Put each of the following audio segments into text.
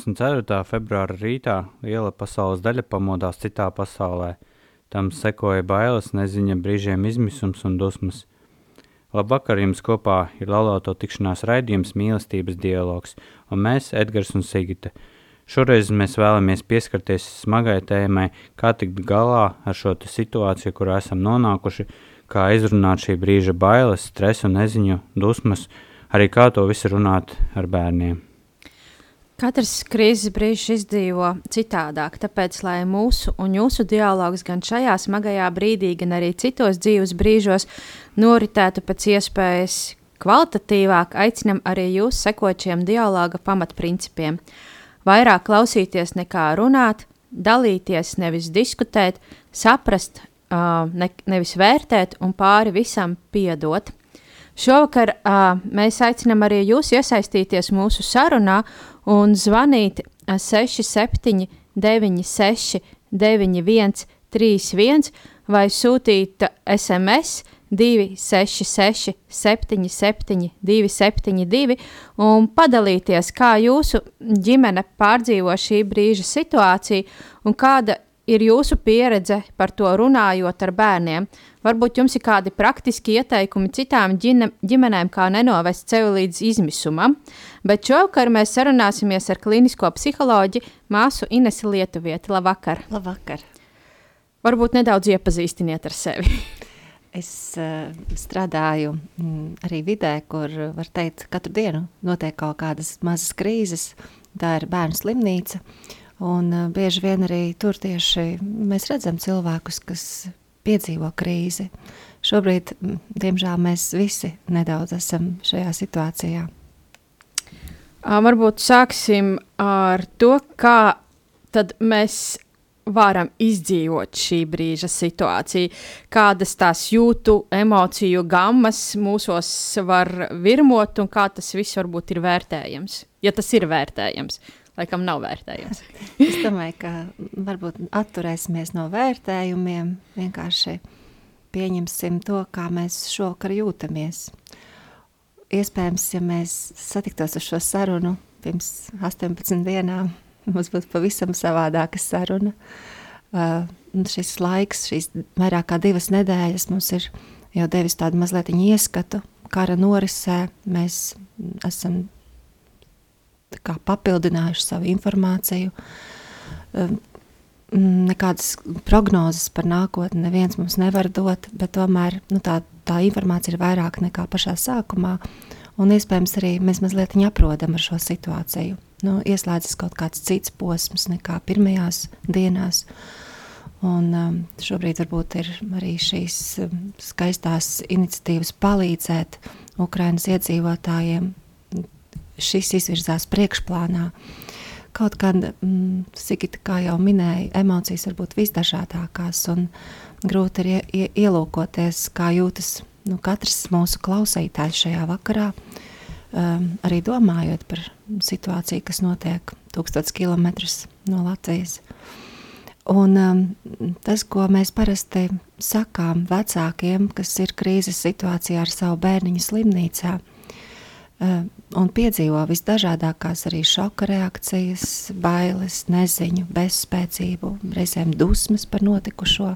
24. februāra rītā liela pasaules daļa pamodās citā pasaulē. Tam sekoja bailes, neziņa, brīžiem izmisums un dusmas. Labvakar jums kopā ir laulāto tikšanās raidījums mīlestības dialogs, un mēs, Edgars un Sigita. Šoreiz mēs vēlamies pieskarties smagai tēmai, kā tikt galā ar šo situāciju, kurā esam nonākuši, kā izrunāt šī brīža bailes, stresu, neziņu, dusmas, arī kā to visu runāt ar bērniem. Katrs krīzes brīdis izdzīvo citādāk, tāpēc, lai mūsu un jūsu dialogs gan šajā smagajā brīdī, gan arī citos dzīves brīžos noritētu pēc iespējas kvalitatīvāk, aicinam arī jūs sekot šiem dialoga pamatprincipiem. Vairāk klausīties nekā runāt, dalīties, nevis diskutēt, saprast, uh, ne, nevis vērtēt un pāri visam piedot. Šovakar uh, mēs aicinām arī jūs iesaistīties mūsu sarunā un zvanīt 67, 96, 91, 31 vai sūtīt SMS 266, 77, 272 un padalīties, kā jūsu ģimene pārdzīvo šī brīža situāciju un kāda ir jūsu pieredze par to runājot ar bērniem. Varbūt jums ir kādi praktiski ieteikumi citām ģine, ģimenēm, kā nenovest sevi līdz izmisumam, bet šovakar mēs sarunāsimies ar klinisko psiholoģi māsu Inesi Lietuvieti. Labvakar! Labvakar! Varbūt nedaudz iepazīstiniet ar sevi. es uh, strādāju mm, arī vidē, kur, var teikt, katru dienu notiek kaut kādas mazas krīzes. Tā ir bērnu slimnīca. Un uh, bieži vien arī tur tieši mēs redzam cilvēkus, kas piedzīvo krīzi. Šobrīd, diemžēl, mēs visi nedaudz esam šajā situācijā. Varbūt sāksim ar to, kā mēs varam izdzīvot šī brīža situāciju, kādas tās jūtu, emociju gammas mūsos var virmot un kā tas viss varbūt ir vērtējams, ja tas ir vērtējams laikam nav vērtējums. es domāju, ka varbūt atturēsimies no vērtējumiem, vienkārši pieņemsim to, kā mēs šovakar jūtamies. Iespējams, ja mēs satiktos ar šo sarunu pirms 18 dienām, mums būtu pavisam savādāka saruna. Uh, šis laiks, šīs vairāk kā divas nedēļas mums ir jau devis tādu mazliet ieskatu kara norisē. Mēs esam papildinājuši savu informāciju. Ehm, nekādas prognozes par nākotni neviens mums nevar dot, bet tomēr nu, tā, tā informācija ir vairāk nekā pašā sākumā. Un iespējams arī mēs mazliet aprodam ar šo situāciju. Nu, ieslēdzas kaut kāds cits posms nekā pirmajās dienās. Un, um, šobrīd varbūt ir arī šīs um, skaistās iniciatīvas palīdzēt Ukraiņas iedzīvotājiem šis izvirzās priekšplānā. Kaut kāda, mm, Sigita, kā jau minēja, emocijas var būt visdažādākās, un grūti ir ie, ielūkoties, kā jūtas nu, katrs mūsu klausītājs šajā vakarā, um, arī domājot par situāciju, kas notiek tūkstotis kilometrus no Latvijas. Un, um, tas, ko mēs parasti sakām vecākiem, kas ir krīzes situācijā ar savu bērniņu slimnīcā, uh, un piedzīvo visdažādākās arī šoka reakcijas, bailes, neziņu, bezspēcību, reizēm dusmas par notikušo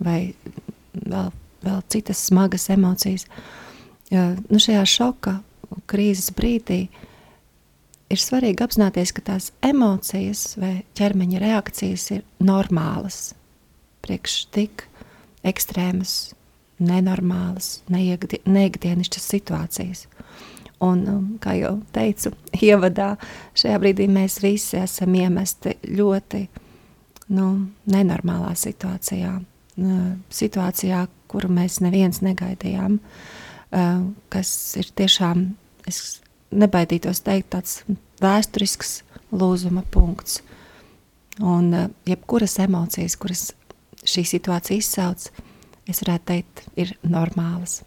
vai vēl, vēl citas smagas emocijas. Nu, šajā šoka krīzes brīdī ir svarīgi apzināties, ka tās emocijas vai ķermeņa reakcijas ir normālas, priekš tik ekstrēmas, nenormālas, neikdienišķas situācijas. Un, um, kā jau teicu, ievadā šajā brīdī mēs visi esam iemesti ļoti nu, nenormālā situācijā. Situācijā, kuru mēs neviens negaidījām, uh, kas ir tiešām, es nebaidītos teikt, tāds vēsturisks lūzuma punkts. Un uh, jebkuras emocijas, kuras šī situācija izsauc, es varētu teikt, ir normālas.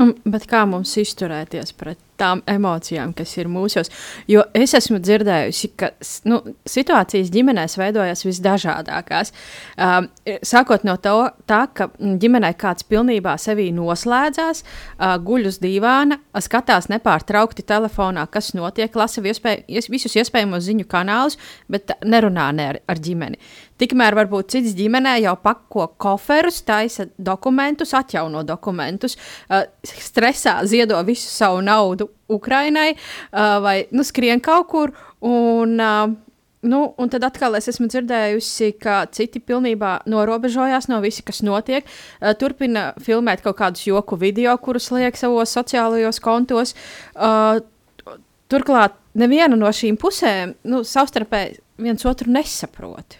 Un, bet kā mums izturēties pret tām emocijām, kas ir mūsos? Jo es esmu dzirdējusi, ka nu, situācijas ģimenēs veidojas visdažādākās. Um, sākot no to, tā, ka ģimenē kāds pilnībā sevi noslēdzās, uh, guļ uz dīvāna, skatās nepārtraukti telefonā, kas notiek, lasa iespēj, visus iespējamos ziņu kanālus, bet nerunā ne ar, ar ģimeni. Tikmēr varbūt cits ģimenē jau pako koferus, taisa dokumentus, atjauno dokumentus, uh, stresā ziedo visu savu naudu Ukrainai uh, vai nu, skrien kaut kur. Un, uh, Nu, un tad atkal es esmu dzirdējusi, ka citi pilnībā norobežojās no visa, kas notiek. Turpina filmēt kaut kādus joku video, kurus liek savos sociālajos kontos. Turklāt neviena no šīm pusēm nu, savstarpēji viens otru nesaprot.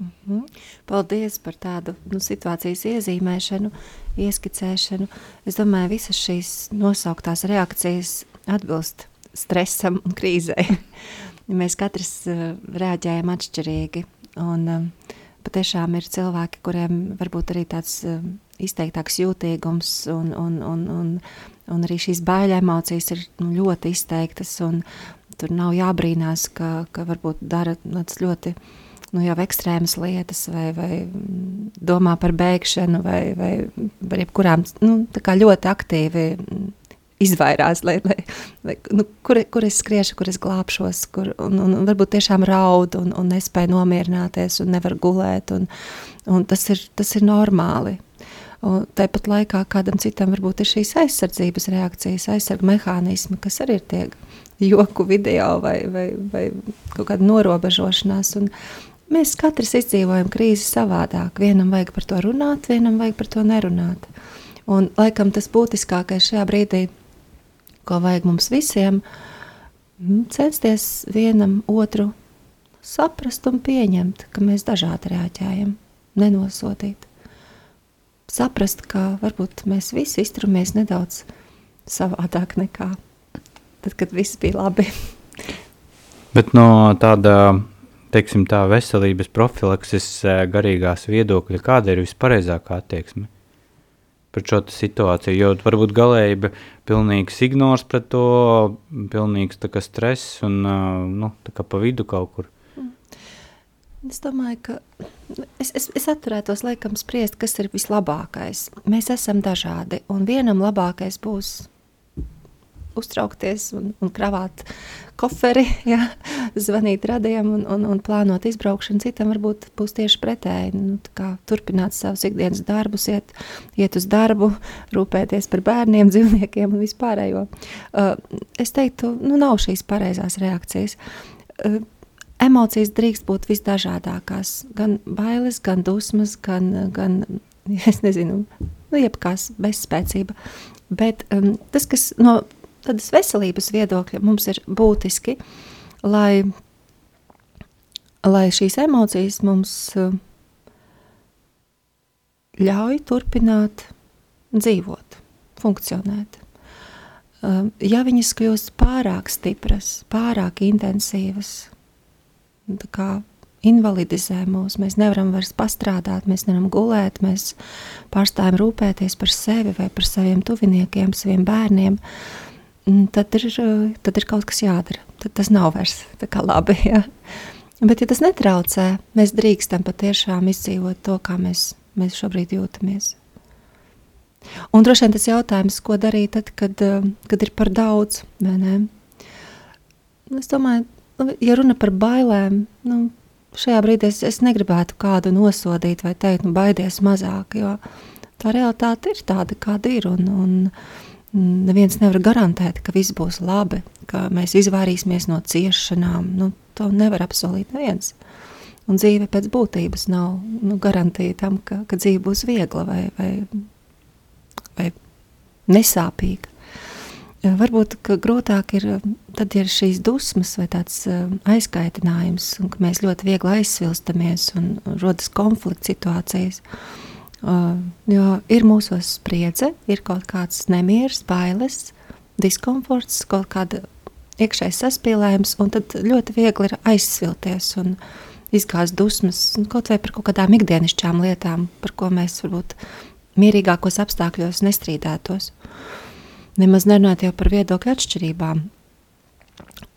Mm -hmm. Paldies par tādu nu, situācijas iezīmēšanu, ieskicēšanu. Es domāju, ka visas šīs nosauktās reakcijas atbilst stresam un krīzei. Mēs katrs uh, reaģējam atšķirīgi. Un, um, patiešām ir cilvēki, kuriem varbūt arī tāds uh, izteiktāks jūtīgums, un, un, un, un, un arī šīs bailē emocijas ir nu, ļoti izteiktas. Tur nav jābrīnās, ka, ka varbūt dara ļoti nu, jau ekstrēmas lietas, vai, vai domā par bēgšanu, vai, vai par jebkurām nu, ļoti aktīvi izvairās, lai, lai, lai, nu, kur, kur es skriešu, kur es glābšos, kur, un, un, un varbūt tiešām raud un, un nespēju nomierināties un nevar gulēt. Un, un tas, ir, tas ir normāli. Un tāpat laikā kādam citam varbūt ir šīs aizsardzības reakcijas, aizsardzības mehānismi, kas arī ir tie joku video vai, vai, vai kaut kāda norobežošanās. Un, Mēs katrs izdzīvojam krīzi savādāk. Vienam vajag par to runāt, vienam vajag par to nerunāt. Un, laikam tas būtiskākais šajā brīdī, ko vajag mums visiem, mm, censties vienam otru saprast un pieņemt, ka mēs dažādi reaģējam, nenosodīt. Saprast, ka varbūt mēs visi izturamies nedaudz savādāk nekā tad, kad viss bija labi. Bet no tāda teiksim, tā veselības profilakses eh, garīgās viedokļa, kāda ir vispareizākā attieksme pret šo situāciju? Jo varbūt galēji pilnīgs ignors pret to, pilnīgs stress un nu, pa vidu kaut kur. Es domāju, ka es, es, es atturētos laikam spriest, kas ir vislabākais. Mēs esam dažādi, un vienam labākais būs uztraukties un, un kravāt koferi, ja, zvanīt radiem un, un, un plānot izbraukšanu. Citam varbūt būs tieši pretēji. Nu, turpināt savus ikdienas darbus, iet, iet uz darbu, rūpēties par bērniem, dzīvniekiem un vispārējo. Uh, es teiktu, nu, nav šīs pareizās reakcijas. Uh, emocijas drīkst būt visdažādākās. Gan bailes, gan dusmas, gan, gan es nezinu, nu, jebkās bezspēcība. Bet um, tas, kas no tādas veselības viedokļa mums ir būtiski, lai, lai šīs emocijas mums uh, ļauj turpināt dzīvot, funkcionēt. Uh, ja viņas kļūst pārāk stipras, pārāk intensīvas, kā invalidizē mūs, mēs nevaram vairs pastrādāt, mēs nevaram gulēt, mēs pārstājam rūpēties par sevi vai par saviem tuviniekiem, saviem bērniem. Uh, tad ir, eh, tad ir kaut kas jādara. Tad tas nav vairs tā labi. Ja? Bet, ja tas netraucē, mēs drīkstam patiešām izdzīvot to, kā mēs, mēs šobrīd jūtamies. Un droši vien tas jautājums, ko darīt tad, kad, eh, kad ir par daudz, vai ne? Es domāju, nu, ja runa par bailēm, nu, šajā brīdī es, es negribētu kādu nosodīt vai teikt, nu, baidies mazāk, jo tā realitāte ir tāda, kāda ir. Un, un, neviens nevar garantēt, ka viss būs labi, ka mēs izvairīsimies no ciešanām. Nu, to nevar apsolīt neviens. Un dzīve pēc būtības nav nu, garantīta tam, ka, ka dzīve būs viegla vai, vai, vai nesāpīga. Varbūt grūtāk ir tad ir šīs dusmas vai tāds aizkaitinājums, un ka mēs ļoti viegli aizsvilstamies un rodas konflikts situācijas. Uh, jo ir mūsos spriedze, ir kaut kāds nemieris, bailes, diskomforts, kaut kāda iekšējais saspīlējums, un tad ļoti viegli ir aizsvilties un izgāzt dusmas kaut vai par kaut kādām ikdienišķām lietām, par ko mēs varbūt mierīgākos apstākļos nestrīdētos. Nemaz nerunājot jau par viedokļu atšķirībām.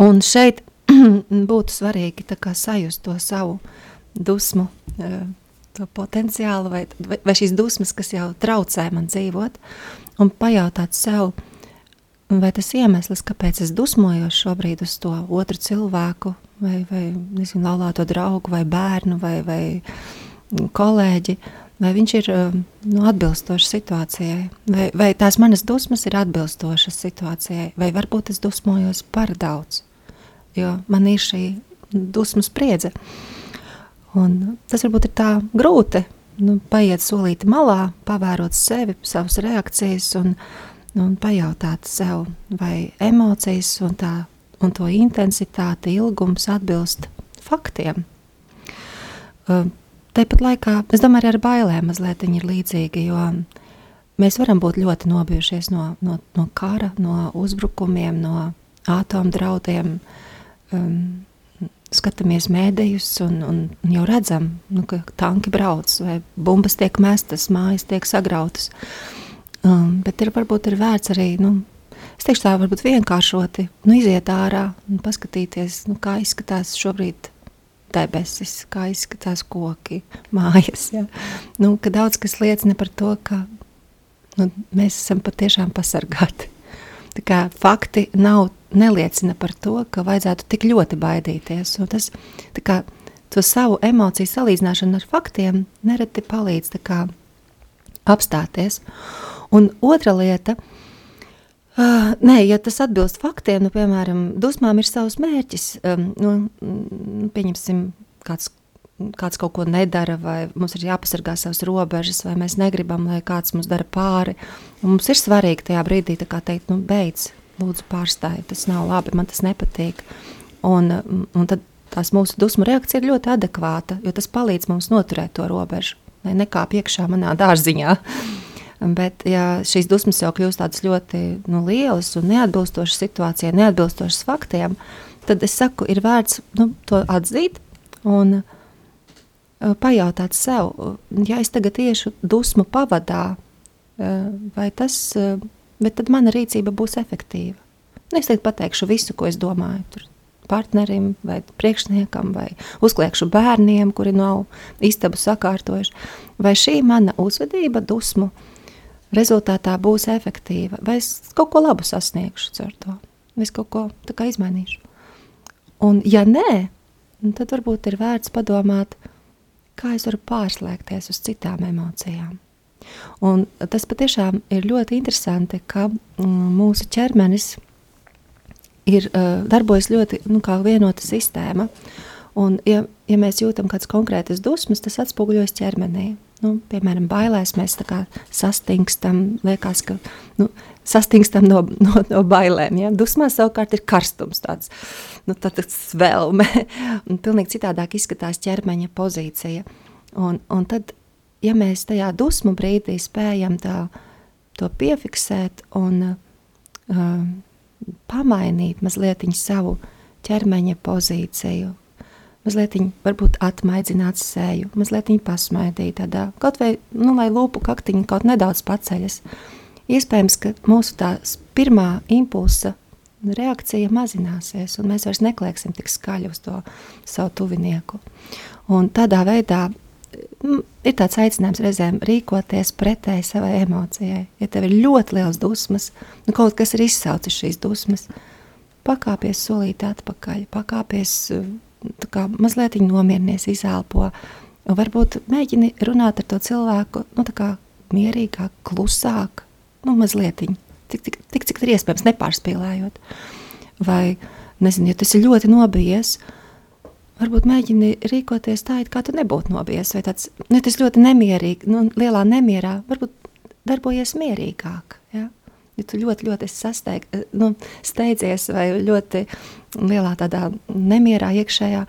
Un šeit būtu svarīgi sajust to savu dusmu, e, to potenciālu, vai, vai šīs dusmas, kas jau traucē man dzīvot, un pajautāt sev, vai tas iemesls, kāpēc es dusmojos šobrīd uz to otru cilvēku, vai, vai nezinu, laulāto draugu, vai bērnu, vai, vai kolēģi, uh, vai viņš ir um, nu, atbilstošs situācijai, vai, vai tās manas dusmas ir atbilstošas situācijai, vai varbūt es dusmojos par daudz, jo man ir šī dusmu spriedze. Un tas varbūt ir tā grūti, nu, paiet solīti malā, pavērot sevi, savas reakcijas un, un pajautāt sev, vai emocijas un, tā, un to intensitāte, ilgums atbilst faktiem. Tāpat laikā, es domāju, arī ar bailēm mazliet ir līdzīga, jo mēs varam būt ļoti nobijušies no, no, no kara, no uzbrukumiem, no atomu draudiem. Um, skatāmies mēdījus un, un, jau redzam, nu, ka tanki brauc, vai bumbas tiek mestas, mājas tiek sagrautas. Um, bet ir varbūt ir vērts arī, nu, es teikšu tā, varbūt vienkāršoti, nu, iziet ārā un paskatīties, nu, kā izskatās šobrīd debesis, kā izskatās koki, mājas. Ja? Nu, ka daudz kas liecina par to, ka nu, mēs esam patiešām pasargāti. Tā kā fakti nav, neliecina par to, ka vajadzētu tik ļoti baidīties. Un tas, kā, to savu emociju salīdzināšanu ar faktiem nereti palīdz kā, apstāties. Un otra lieta – Uh, nē, ja tas atbilst faktiem, nu, piemēram, dusmām ir savs mērķis. Um, nu, mm, pieņemsim, kāds, kāds kaut ko nedara, vai mums ir jāpasargā savas robežas, vai mēs negribam, lai kāds mums dara pāri. Un mums ir svarīgi tajā brīdī teikt, nu, beidz, lūdzu, pārstāj, tas nav labi, man tas nepatīk. Un, un tad tās mūsu dusmu reakcija ir ļoti adekvāta, jo tas palīdz mums noturēt to robežu, lai nekāp iekšā manā dārziņā. Bet, ja šīs dusmas jau kļūst tādas ļoti nu, lielas un neatbilstošas situācijai, neatbilstošas faktiem, tad es saku, ir vērts nu, to atzīt un uh, pajautāt sev, ja es tagad iešu dusmu pavadā, uh, vai tas, uh, bet tad mana rīcība būs efektīva. Nu, es tagad pateikšu visu, ko es domāju. Tur partnerim, vai priekšniekam, vai uzkliekšu bērniem, kuri nav istabu sakārtojuši. Vai šī mana uzvedība, dusmu rezultātā būs efektīva, vai es kaut ko labu sasniegšu ar to, vai es kaut ko izmainīšu. Un, ja nē, tad varbūt ir vērts padomāt, kā es varu pārslēgties uz citām emocijām. Un tas patiešām ir ļoti interesanti, ka mm, mūsu ķermenis ir uh, darbojas ļoti nu, kā vienota sistēma. Un, ja, ja mēs jūtam kādas konkrētas dusmas, tas atspoguļojas ķermenī. Nu, piemēram, bailēs mēs sastingstam, liekas, ka nu, sastingstam no, no, no bailēm. Ja? Dusmās savukārt ir karstums, tāds nu, svelme, pilnīgi citādāk izskatās ķermeņa pozīcija. Un, un tad, ja mēs tajā dusmu brīdī spējam tā, to piefiksēt un uh, pamainīt mazliet savu ķermeņa pozīciju, mazliet varbūt atmaidzināt seju, mazliet pasmaidīt, tādā, kaut vai nu, lai lūpu kaktiņa kaut nedaudz paceļas. Iespējams, ka mūsu tā pirmā impulsa reakcija mazināsies, un mēs vairs neklieksim tik skaļi uz to savu tuvinieku. Un tādā veidā ir tāds aicinājums reizēm rīkoties pretēji savai emocijai. Ja tev ir ļoti liels dusmas, nu kaut kas ir izsaucis šīs dusmas, pakāpies solīti atpakaļ, pakāpies kā, mazliet nomierinies, izelpo. Varbūt mēģini runāt ar to cilvēku nu, mierīgāk, klusāk, nu, mazliet tik, tik, tik, cik ir iespējams, nepārspīlējot. Vai, nezinu, ja tas ir ļoti nobijies, varbūt mēģini rīkoties tā, it kā tu nebūtu nobijies, vai tāds, nu, tas ļoti nemierīgi, nu, lielā nemierā, varbūt darbojies mierīgāk. Ja? ja tu ļoti, ļoti sasteig, nu, steidzies vai ļoti lielā tādā nemierā iekšējā,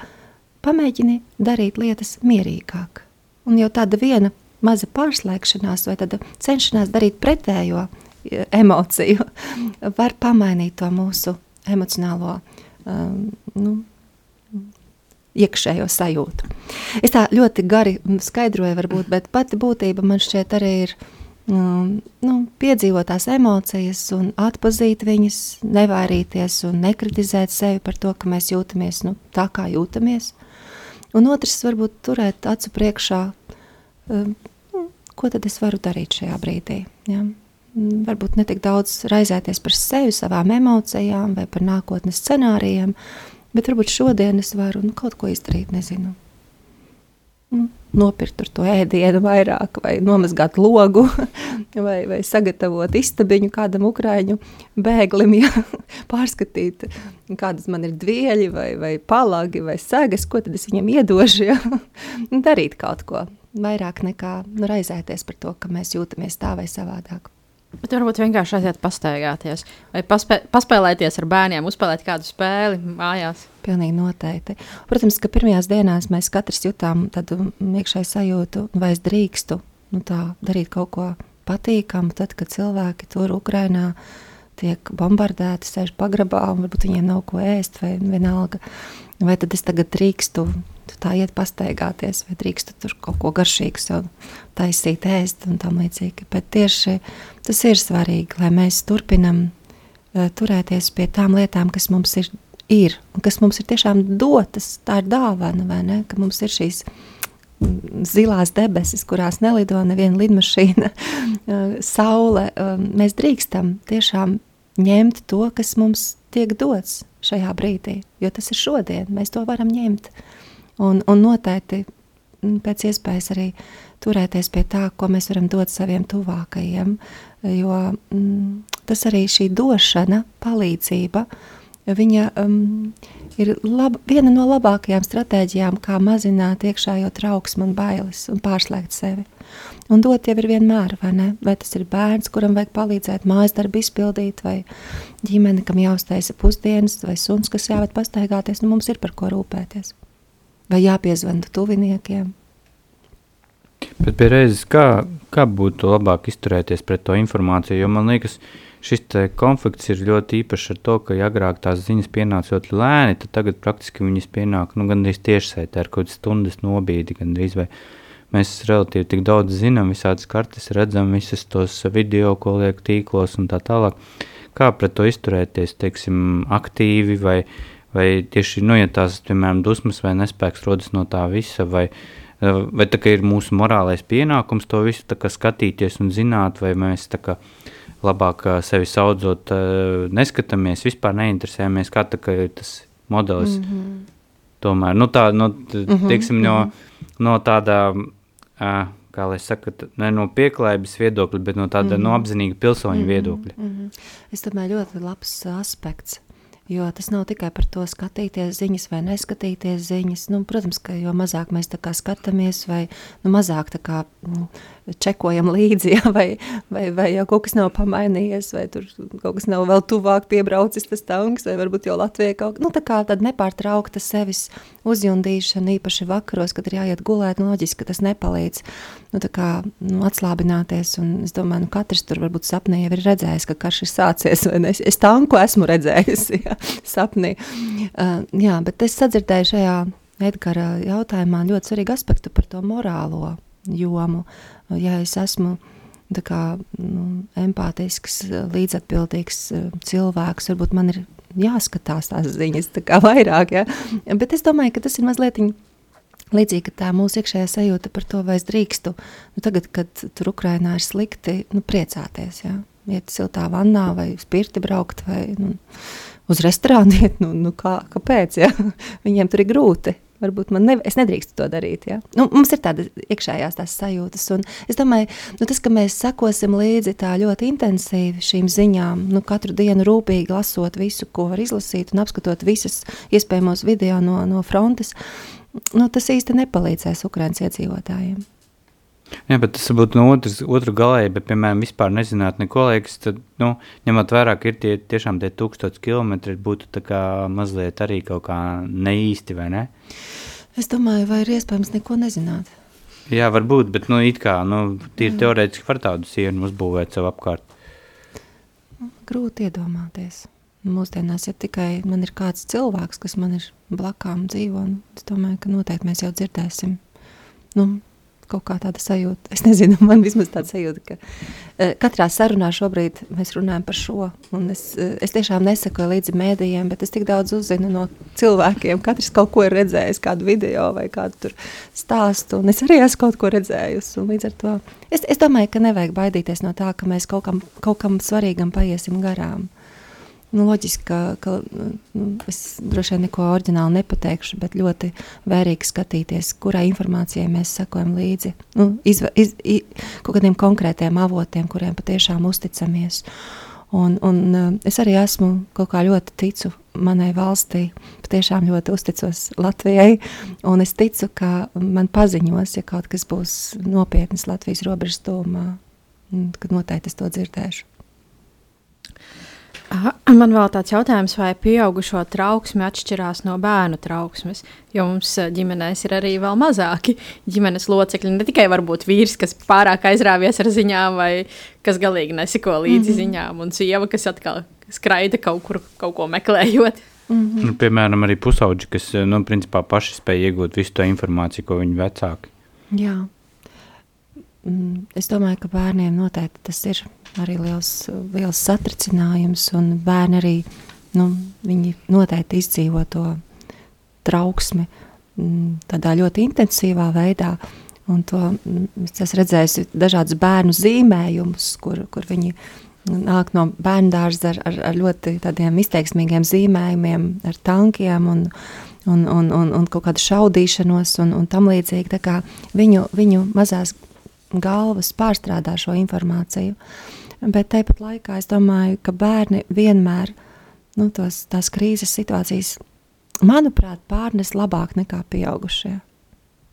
pamēģini darīt lietas mierīgāk. Un jau tāda viena maza pārslēgšanās vai cenšanās darīt pretējo emociju var pamainīt to mūsu emocionālo um, nu, iekšējo sajūtu. Es tā ļoti gari skaidroju, varbūt, bet pati būtība man šķiet arī ir um, nu, piedzīvot tās emocijas un atpazīt viņas, nevairīties un nekritizēt sevi par to, ka mēs jūtamies nu, tā, kā jūtamies. Un otrs, varbūt turēt acu priekšā, um, ko tad es varu darīt šajā brīdī. Ja? Varbūt ne tik daudz raizēties par sevi, savām emocijām vai par nākotnes scenārijiem, bet varbūt šodien es varu nu, kaut ko izdarīt, nezinu nu, nopirkt to ēdienu vairāk, vai nomazgāt logu, vai, vai sagatavot istabiņu kādam ukrāņu bēglim, ja pārskatīt, kādas man ir dvieļi, vai, vai palagi, vai segas, ko tad es viņam iedošu. Ja? Darīt kaut ko vairāk nekā nu, raizēties par to, ka mēs jūtamies tā vai savādāk. Bet varbūt vienkārši aiziet pastaigāties vai paspē, paspēlēties ar bērniem, uzspēlēt kādu spēli mājās. Pilnīgi noteikti. Protams, ka pirmajās dienās mēs katrs jutām tādu iekšēju sajūtu, vai es drīkstu nu, tā, darīt kaut ko patīkamu, tad, kad cilvēki tur Ukrainā tiek bombardēti, sēž pagrabā un varbūt viņiem nav ko ēst vai vienalga. Vai tad es tagad drīkstu tā iet pastaigāties, vai drīkstu tur kaut ko garšīgu sev taisīt, ēst un tam līdzīgi. Bet tieši tas ir svarīgi, lai mēs turpinam uh, turēties pie tām lietām, kas mums ir, ir un kas mums ir tiešām dotas. Tā ir dāvana, vai ne? Ka mums ir šīs mm, zilās debesis, kurās nelido neviena lidmašīna, uh, saule. Uh, mēs drīkstam tiešām ņemt to, kas mums tiek dots šajā brīdī, jo tas ir šodien. Mēs to varam ņemt. Un, un noteikti mm, pēc iespējas arī turēties pie tā, ko mēs varam dot saviem tuvākajiem. Jo mm, tas arī šī došana, palīdzība, viņa um, ir lab, viena no labākajām stratēģijām, kā mazināt iekšējo trauksmu un bailes un pārslēgt sevi. Un dot jau ir vienmēr, vai ne? Vai tas ir bērns, kuram vajag palīdzēt mājas darbu izpildīt, vai ģimene, kam jāuztaisa pusdienas, vai suns, kas jāved pastaigāties, nu mums ir par ko rūpēties vai jāpiezvana tuviniekiem. Bet pie reizes, kā, kā būtu labāk izturēties pret to informāciju? Jo man liekas, šis konflikts ir ļoti īpašs ar to, ka agrāk tās ziņas pienāca ļoti lēni, tad tagad praktiski viņas pienāk nu, gandrīz tiešsaitē ar kaut kādas stundas nobīdi. Gandrīz, mēs relatīvi tik daudz zinām, visādas kartes redzam, visas tos video, ko liek tīklos un tā tālāk. Kā pret to izturēties, teiksim, aktīvi vai ne? Vai tieši nu, ja tās, piemēram, dusmas vai nespēks rodas no tā visa, vai, eh, vai tā ir mūsu morālais pienākums to visu skatīties un zināt, vai mēs kā, labāk eh, sevi saudzot, eh, neskatāmies, vispār neinteresējamies, kā tā, tas modelis. Mm -hmm. Tomēr nu, tā, nu, mhm, teiksim, no, mm -hmm. no tāda. Uh, kā lai saka, ne no pieklājības viedokļa, bet no tāda mm -hmm. no apzinīga pilsoņa mm -hmm. viedokļa. Mm -hmm. Es domāju, ļoti labs aspekts. Jo tas nav tikai par to skatīties ziņas vai neskatīties ziņas. Nu, protams, ka jo mazāk mēs skatāmies, vai nu, mazāk kā, nu, čekojam līdzi, ja, vai, vai, vai jau kaut kas nav pamainījies, vai tur kaut kas nav vēl tuvāk piebraucis tas tanks, vai varbūt jau Latvija kaut nu, kā tāda nepārtraukta sevis uzjundīšana, īpaši vakaros, kad ir jāiet gulēt, nu, loģiski, ka tas nepalīdz nu, kā, nu, atslābināties, un es domāju, nu, katrs tur varbūt sapnī jau ir redzējis, ka karš ir sācies, vai ne? Es tanku esmu redzējis, ja, sapnī. Uh, jā, bet es sadzirdēju šajā Edgara jautājumā ļoti svarīgu aspektu par to morālo jomu. Ja es esmu kā, nu, empātisks, līdzatbildīgs uh, cilvēks, varbūt man ir jāskatās tās ziņas tā vairāk. Ja? Bet es domāju, ka tas ir mazliet līdzīgi tā mūsu iekšējā sajūta par to, vai es drīkstu nu, tagad, kad tur Ukrainā ir slikti, nu, priecāties. Ja? Iet siltā vannā vai spirti braukt vai nu, uz restorānu iet, nu, nu kā, kāpēc? Ja? Viņiem tur ir grūti. Varbūt man ne, es nedrīkstu to darīt. Ja? Nu, mums ir tādas iekšējās tās sajūtas. Un es domāju, nu, tas, ka mēs sekosim līdzi tā ļoti intensīvi šīm ziņām, nu, katru dienu rūpīgi lasot visu, ko var izlasīt un apskatot visas iespējamos video no, no frontes, nu, tas īsti nepalīdzēs Ukraiņas iedzīvotājiem. Jā, bet tas būtu no otras, otru galēji, bet, piemēram, vispār nezināt neko, liekas, tad, nu, ņemot vērā, ka ir tie tiešām tie tūkstoši kilometri, būtu tā kā mazliet arī kaut kā neīsti, vai ne? Es domāju, vai ir iespējams neko nezināt. Jā, varbūt, bet, nu, it kā, nu, tīri teorētiski var tādu sienu uzbūvēt sev apkārt. Grūti iedomāties. Mūsdienās, ja tikai man ir kāds cilvēks, kas man ir blakām dzīvo, un es domāju, ka noteikti mēs jau dzirdēsim. Nu, kaut kā tāda sajūta. Es nezinu, man vismaz tāda sajūta, ka uh, katrā sarunā šobrīd mēs runājam par šo. Es, uh, es tiešām nesakoju līdzi mēdījiem, bet es tik daudz uzzinu no cilvēkiem. Katrs kaut ko ir redzējis, kādu video vai kādu stāstu. Es arī esmu kaut ko redzējusi. Es, es domāju, ka nevajag baidīties no tā, ka mēs kaut kam, kaut kam svarīgam paiesim garām. Uh, Nu, loģiski, ka, ka nu, es droši vien neko oriģināli nepateikšu, bet ļoti vērīgi skatīties, kurai informācijai mēs sekojam līdzi. Nu, izva, iz, iz, kaut kādiem konkrētiem avotiem, kuriem patiešām uzticamies. Un, un uh, es arī esmu kaut kā ļoti ticu manai valstī, patiešām ļoti uzticos Latvijai. Un es ticu, ka man paziņos, ja kaut kas būs nopietns Latvijas robežas tūmā, kad noteikti es to dzirdēšu. Man vēl tāds jautājums, vai pieaugušo trauksme atšķirās no bērnu trauksmes? Jo mums eh, ģimenēs ir arī vēl mazāki ģimenes locekļi. Ne tikai varbūt vīrs, kas pārāk aizrāvies ar ziņām, vai kas galīgi neseko līdzi mm -hmm. ziņām, un sieva, kas atkal skraida kaut kur, kaut ko meklējot. Mm -hmm. nu, piemēram, arī pusauģi, kas eh, nu, principā paši spēj iegūt visu to informāciju, ko viņi vecāki. Jā. Mm, es domāju, ka bērniem noteikti tas ir arī liels, liels satricinājums, un bērni arī nu, noteikti izdzīvo to trauksmi mm, tādā ļoti intensīvā veidā. Un to, mm, es esmu redzējis dažādus bērnu zīmējumus, kur, kur viņi nāk no bērnu dārza ar, ar, ar ļoti izteiksmīgiem zīmējumiem, ar tankiem un, un, un, un, un kaut kādu šaudīšanos un, un tam līdzīgi. Viņu, viņu mazās galvas pārstrādā šo informāciju. Uh, Bet tāpat laikā es domāju, ka bērni vienmēr nu, tos, tās krīzes situācijas, manuprāt, pārnes labāk nekā pieaugušie.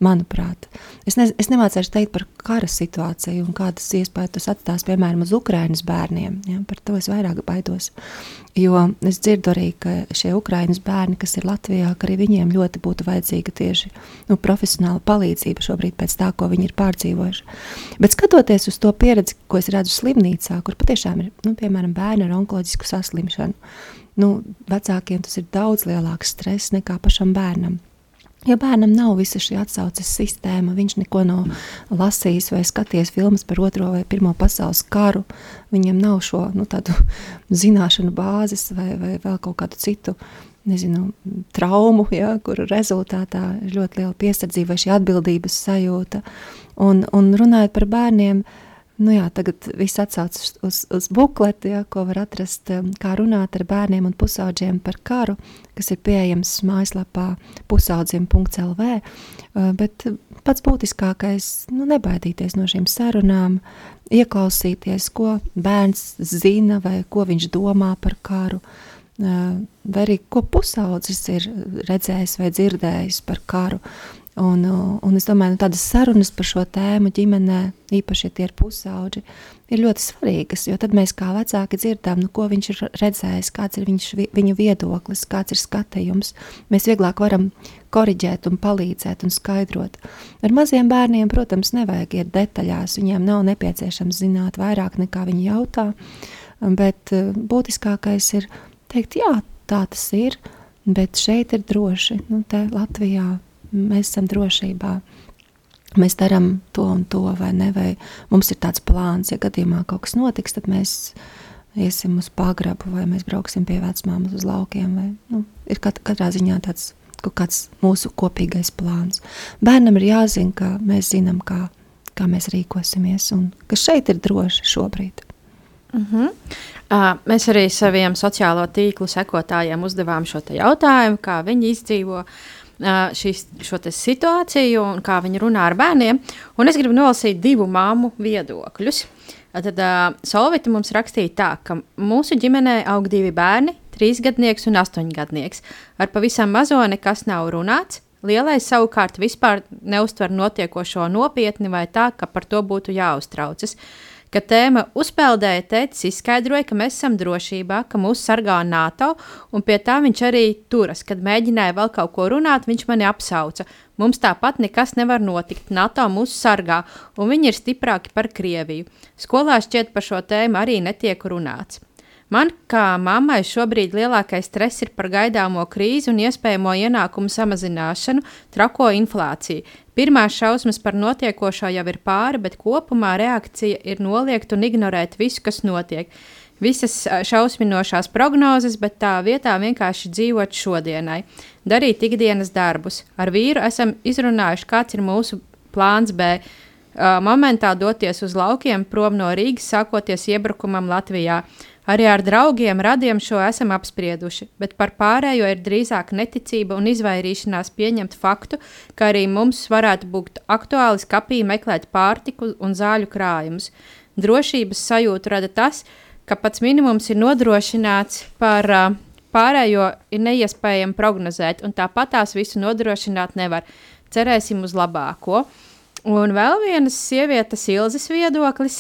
Manuprāt, es, ne, es nemācīšu teikt par kara situāciju un kādas iespējas tas atstās, piemēram, uz Ukraiņas bērniem. Ja, par to es vairāk baidos. Jo es dzirdu arī, ka šie Ukraiņas bērni, kas ir Latvijā, ka arī viņiem ļoti būtu vajadzīga tieši nu, profesionāla palīdzība šobrīd pēc tā, ko viņi ir pārdzīvojuši. Bet skatoties uz to pieredzi, ko es redzu slimnīcā, kur patiešām ir, nu, piemēram, bērni ar onkoloģisku saslimšanu, nu, vecākiem tas ir daudz lielāks stress nekā pašam bērnam. Ja bērnam nav visa šī atsauces sistēma, viņš neko nav lasījis vai skatījies filmas par Otro vai Pirmo pasaules karu, viņam nav šo nu, zināšanu bāzes vai, vai vēl kaut kādu citu nezinu, traumu, ja, kur rezultātā ir ļoti liela piesardzība vai šī atbildības sajūta. Un, un runājot par bērniem, uh, Nu jā, tagad viss atsaucas uz, uz, bukleti, ja, ko var atrast, um, kā runāt ar bērniem un pusauģiem par karu, kas ir pieejams mājaslapā pusaudziem.lv. Uh, bet pats būtiskākais nu, - nebaidīties no šīm sarunām, ieklausīties, ko bērns zina vai ko viņš domā par karu. Uh, vai arī ko pusaudzis ir redzējis vai dzirdējis par karu. Un, un es domāju, ka nu, tādas sarunas par šo tēmu ģimenē, īpaši, ja tie ir pusauģi, ir ļoti svarīgas. Jo tad mēs kā vecāki dzirdam, nu, ko viņš ir redzējis, kāds ir viņš, viņu viedoklis, kāds ir skatījums. Mēs vieglāk varam korrigēt, un palīdzēt un skaidrot. Ar maziem bērniem, protams, nevajag iet detaļās. Viņiem nav nepieciešams zināt vairāk nekā viņi jautā. Bet eh, būtiskākais ir teikt, jā, tā tas ir, bet šeit ir droši. Nu, Latvijā mēs esam drošībā. Mēs darām to un to, vai ne? Vai mums ir tāds plāns, ja gadījumā kaut kas notiks, tad mēs iesim uz pagrabu, vai mēs brauksim pie vecmāmas uz laukiem. Vai, nu, ir kat, katrā ziņā tāds kaut kāds mūsu kopīgais plāns. Bērnam ir jāzina, ka mēs zinām, kā, kā mēs rīkosimies, un ka šeit ir droši šobrīd. Uh -huh. uh, mēs arī saviem sociālo tīklu sekotājiem uzdevām šo jautājumu, kā viņi izdzīvo uh, šis, šo situāciju un kā viņi runā ar bērniem. Un es gribu nolasīt divu māmu viedokļus. Tad uh, Solvita mums rakstīja tā, ka mūsu ģimenē aug divi bērni, trīsgadnieks un astoņgadnieks. Ar pavisam mazo nekas nav runāts. Lielais savukārt vispār neuztver notiekošo nopietni vai tā, ka par to būtu jāuztraucas. Kad tēma uzpeldēja, tētis izskaidroja, ka mēs esam drošībā, ka mūs sargā NATO, un pie tā viņš arī turas. Kad mēģināja vēl kaut ko runāt, viņš mani apsauca. Mums tāpat nekas nevar notikt. NATO mūs sargā, un viņi ir stiprāki par Krieviju. Skolā šķiet par šo tēmu arī netiek runāts. Man, kā mammai, šobrīd lielākais stress ir par gaidāmo krīzi un iespējamo ienākumu samazināšanu, trako inflāciju. Pirmās šausmas par notiekošo jau ir pāri, bet kopumā reakcija ir noliegt un ignorēt visu, kas notiek. Visas šausminošās prognozes, bet tā vietā vienkārši dzīvot šodienai, darīt ikdienas darbus. Ar vīru esam izrunājuši, kāds ir mūsu plāns B. Momentā doties uz laukiem prom no Rīgas, sākoties iebrukumam Latvijā. Arī ar draugiem, radiem šo esam apsprieduši, bet par pārējo ir drīzāk neticība un izvairīšanās pieņemt faktu, ka arī mums varētu būt aktuāli skapī meklēt pārtiku un zāļu krājumus. Drošības sajūtu rada tas, ka pats minimums ir nodrošināts par uh, pārējo ir neiespējami prognozēt, un tāpat tās visu nodrošināt nevar. Cerēsim uz labāko. Un vēl vienas sievietes ilzas viedoklis.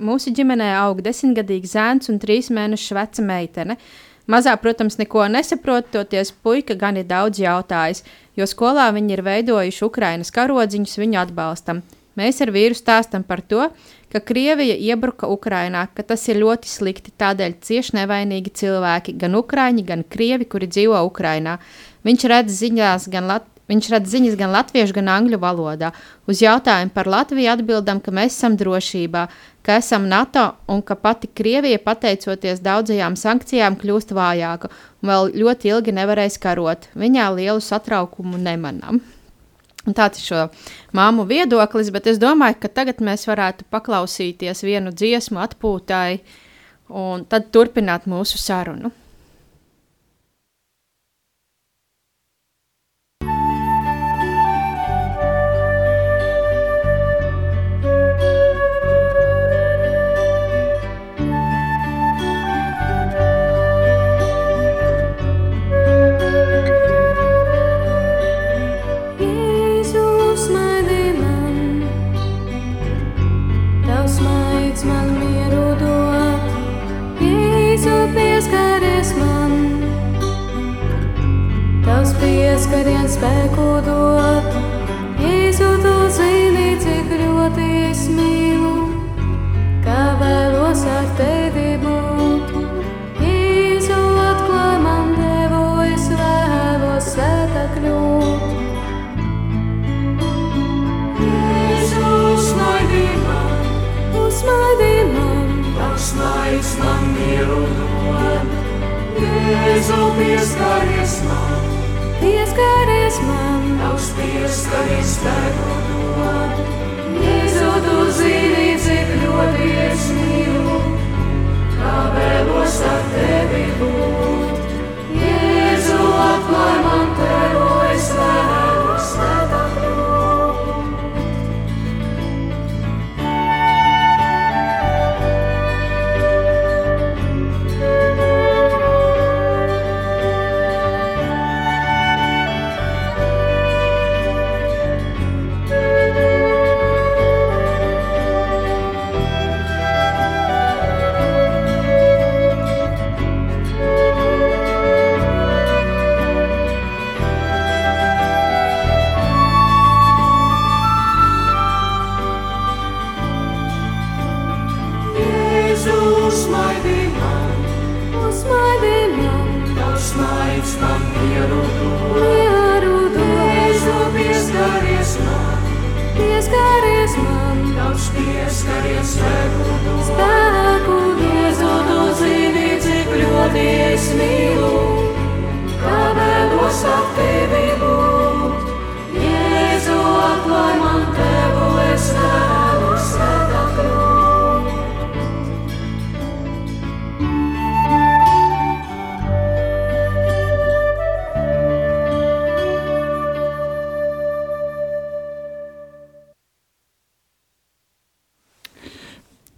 Mūsu ģimenē aug desmitgadīgs zēns un trīs mēnešu veca meitene. Mazā, protams, neko nesaprot, toties puika gan ir daudz jautājis, jo skolā viņi ir veidojuši Ukrainas karodziņus viņu atbalstam. Mēs ar vīru stāstam par to, ka Krievija iebruka Ukrainā, ka tas ir ļoti slikti, tādēļ cieši nevainīgi cilvēki, gan ukrāņi, gan krievi, kuri dzīvo Ukrainā. Viņš redz ziņās gan Latvijas Viņš redz ziņas gan latviešu, gan angļu valodā. Uz jautājumu par Latviju atbildam, ka mēs esam drošībā, ka esam NATO un ka pati Krievija, pateicoties daudzajām sankcijām, kļūst vājāka un vēl ļoti ilgi nevarēs karot. Viņā lielu satraukumu nemanam. Un tāds ir šo māmu viedoklis, bet es domāju, ka tagad mēs varētu paklausīties vienu dziesmu atpūtai un tad turpināt mūsu sarunu. Spēku dot. Jēzu, tu zini, cik ļoti es mīlu, kā vēlos ar tevi būt. Jēzu, atklāj man devu, es vēlos svētā kļūt. Jēzu, uzmaidi man, uzmaidi man, tavs maids man mieru dod. Jēzu, pieskaries man pieskaries man, tavs pieskaries spēku dod. Jēzu, tu zini, cik ļoti es mīlu, kā vēlos ar tevi būt. Jēzu, atklāj man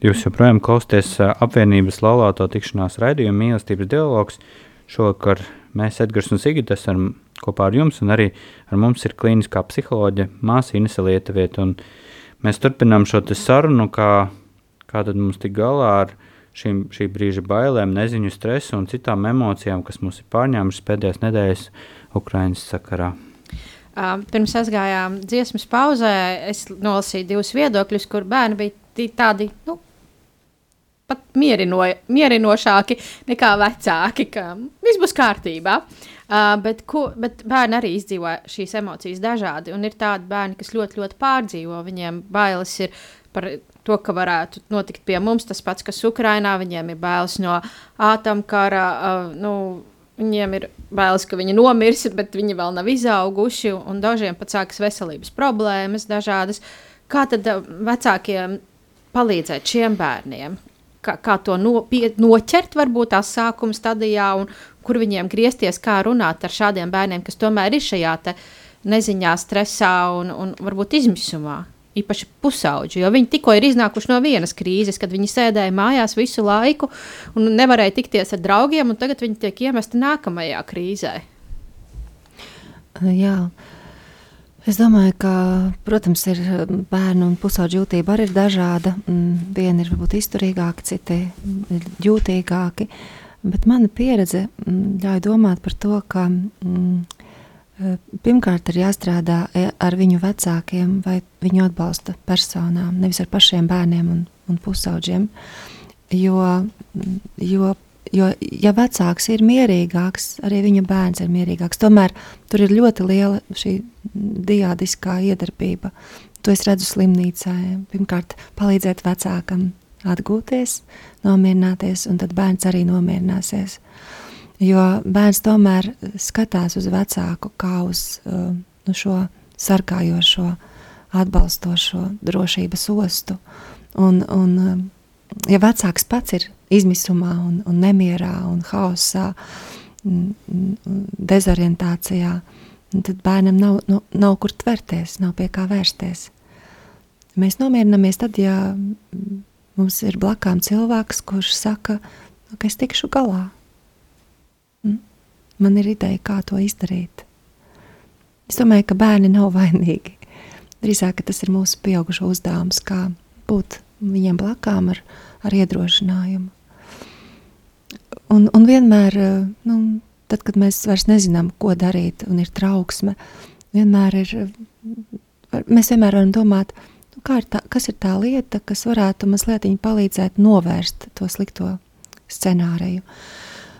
Jūs joprojām klausāties apvienības laulāto tikšanās raidījuma mīlestības dialogs. Šovakar mēs, Edgars un Sigita, esam kopā ar jums, un arī ar mums ir klīniskā psiholoģija māsa Inese Lietuvieta. Mēs turpinām šo sarunu, kā, kā tad mums tik galā ar šīm, šī brīža bailēm, neziņu, stresu un citām emocijām, kas mums ir pārņēmušas pēdējās nedēļas Ukraiņas sakarā. Uh, pirms aizgājām dziesmas pauzē, es nolasīju divus viedokļus, kur bērni bija tādi nu, pat mierino, mierinošāki nekā vecāki, ka viss būs kārtībā. Uh, bet, ko, bet bērni arī izdzīvo šīs emocijas dažādi. Un ir tādi bērni, kas ļoti, ļoti pārdzīvo. Viņiem bailes ir par to, ka varētu notikt pie mums tas pats, kas Ukrainā. Viņiem ir bailes no ātrumkara. Uh, nu, Viņiem ir bailes, ka viņi nomirs, bet viņi vēl nav izauguši, dažiem pat sākas veselības problēmas, dažādas. Kā tad vecākiem palīdzēt šiem bērniem? Kā, kā to no, pie, noķert, varbūt tās sākuma stadijā, un kur viņiem griezties, kā runāt ar šādiem bērniem, kas tomēr ir šajā neziņā, stresā un, un varbūt izmisumā. Īpaši pusauģi, jo viņi tikko ir iznākuši no vienas krīzes, kad viņi sēdēja mājās visu laiku un nevarēja tikties ar draugiem, un tagad viņi tiek iemesti nākamajā krīzē. Jā, uh, Es domāju, ka, protams, ir bērnu un pusauģu jūtība arī ir dažāda. Vieni ir varbūt izturīgāki, citi ir jūtīgāki. Bet mana pieredze ļauj domāt par to, ka eh, pirmkārt ir jāstrādā e, ar viņu vecākiem vai viņu atbalsta personām, nevis ar pašiem bērniem un, un pusauģiem. Jo, jo Jo, ja vecāks ir mierīgāks, arī viņa bērns ir mierīgāks. Tomēr tur ir ļoti liela šī diādiskā iedarbība. To es redzu slimnīcā. Pirmkārt, palīdzēt vecākam atgūties, nomierināties, un tad bērns arī nomierināsies. Jo bērns tomēr skatās uz vecāku kā uz uh, nu, šo sargājošo, atbalstošo drošības ostu. Un, un, ja vecāks pats ir izmisumā, un, un nemierā un haosā, un, un dezorientācijā, un tad bērnam nav, nu, nav kur tverties, nav pie kā vērsties. Mēs nomierinamies tad, ja mums ir blakām cilvēks, kurš saka, nu, ka es tikšu galā. Mm? Man ir ideja, kā to izdarīt. Es domāju, ka bērni nav vainīgi. Drīzāk tas ir mūsu pieaugušo uzdevums, kā būt viņiem blakām ar, ar iedrošinājumu. Un, un vienmēr, nu, tad, kad mēs vairs nezinām, ko darīt, un ir trauksme, vienmēr ir, mēs vienmēr varam domāt, nu, ir tā, kas ir tā lieta, kas varētu mazliet palīdzēt novērst to slikto scenāriju.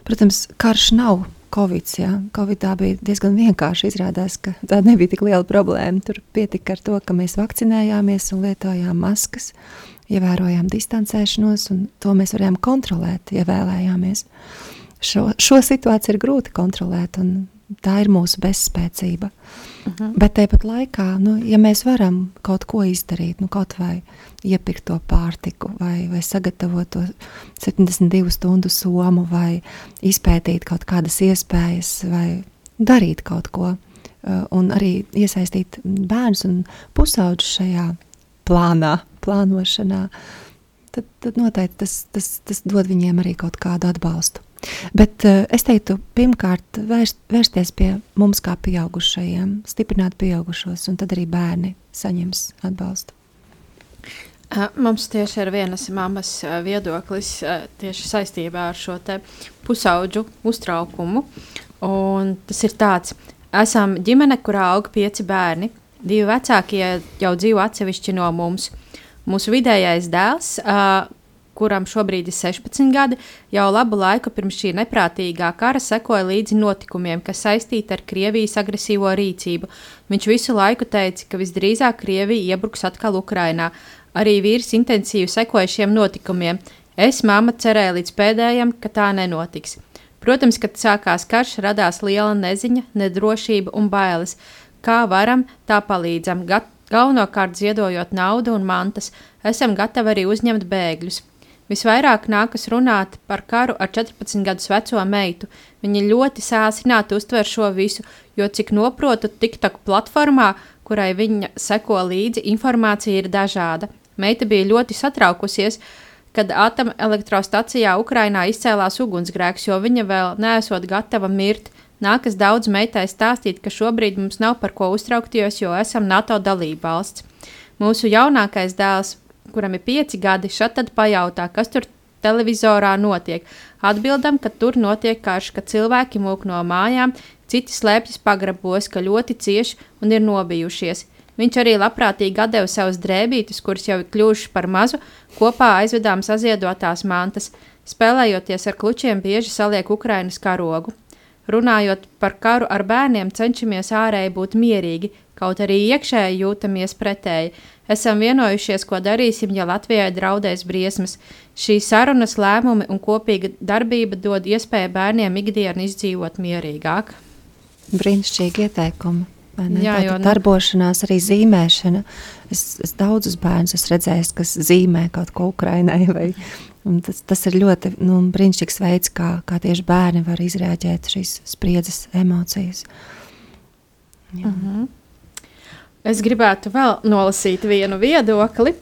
Protams, karš nav Covid. Ja? Covid bija diezgan vienkārši. Izrādās, ka tā nebija tik liela problēma. Tur pietika ar to, ka mēs vakcinējāmies un lietojām maskas ievērojām distancēšanos, un to mēs varējām kontrolēt, ja vēlējāmies. Šo, šo situāciju ir grūti kontrolēt, un tā ir mūsu bezspēcība. Uh mhm. -huh. Bet tāpat laikā, nu, ja mēs varam kaut ko izdarīt, nu, kaut vai iepirkt to pārtiku, vai, vai sagatavot to 72 stundu somu, vai izpētīt kaut kādas iespējas, vai darīt kaut ko, uh, un arī iesaistīt bērnus un pusauģus šajā plānā, plānošanā, tad, tad noteikti tas, tas, tas dod viņiem arī kaut kādu atbalstu. Bet uh, es teiktu, pirmkārt, vērst, vērsties pie mums kā pieaugušajiem, stiprināt pieaugušos, un tad arī bērni saņems atbalstu. Mums tieši ir vienas mammas viedoklis tieši saistībā ar šo pusauģu uztraukumu. Un tas ir tāds, esam ģimene, kurā aug pieci bērni. Divi vecākie jau dzīvo atsevišķi no mums. Mūsu vidējais dēls, uh, kuram šobrīd ir 16 gadi, jau labu laiku pirms šī neprātīgā kara sekoja līdzi notikumiem, kas saistīti ar Krievijas agresīvo rīcību. Viņš visu laiku teica, ka visdrīzāk Krievija iebruks atkal Ukrainā. Arī vīrs intensīvi sekoja šiem notikumiem. Es, mamma, cerēju līdz pēdējiem, ka tā nenotiks. Protams, kad sākās karš, radās liela neziņa, nedrošība un bailes. Kā varam, tā palīdzam. Gat Galvenokārt ziedojot naudu un mantas, esam gatavi arī uzņemt bēgļus. Visvairāk nākas runāt par karu ar 14 gadus veco meitu. Viņa ļoti sāsināti uztver šo visu, jo, cik noprotu, TikTok platformā, kurai viņa seko līdzi, informācija ir dažāda. Meita bija ļoti satraukusies, kad atomelektrostacijā Ukrainā izcēlās ugunsgrēks, jo viņa vēl neesot gatava mirt Nākas daudz meitai stāstīt, ka šobrīd mums nav par ko uztraukties, jo esam NATO dalība valsts. Mūsu jaunākais dēls, kuram ir pieci gadi, šad tad pajautā, kas tur televizorā notiek. Atbildam, ka tur notiek karš, ka cilvēki mūk no mājām, citi slēpjas pagrabos, ka ļoti cieši un ir nobijušies. Viņš arī labprātīgi deva savus drēbītes, kuras jau ir kļuvušas par mazu, kopā aizvedām saziedotās mantas. Spēlējoties ar klučiem, bieži saliek Ukrainas karogu. Runājot par karu ar bērniem, cenšamies ārēji būt mierīgi, kaut arī iekšēji jūtamies pretēji. Esam vienojušies, ko darīsim, ja Latvijai draudēs briesmas. Šīs sarunas, lēmumi un kopīga darbība dod iespēju bērniem ikdienu izdzīvot mierīgāk. Brīnišķīgi ieteikumi. Jā, jo nu- darbošanās, arī zīmēšana. Es, es daudzus bērnus esmu redzējis, kas zīmē kaut ko Ukraiņai. Vai, tas, tas ir ļoti nu, brīnišķīgs veids, kā, kā tieši bērni var izrēģēt šīs spriedzes emocijas. Jā. Mm -hmm. Es gribētu vēl nolasīt vienu viedokli.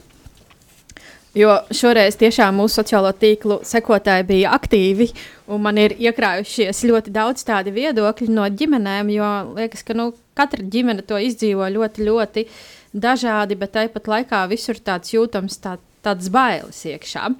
Jo šoreiz tiešām mūsu sociālo tīklu sekotāji bija aktīvi, un man ir iekrājušies ļoti daudz tādu viedokļu no ģimenēm, jo liekas, ka nu, katra ģimene to izdzīvo ļoti, ļoti dažādi, bet tāpat laikā visur tāds jūtams tā, tāds bailes iekšā. Uh,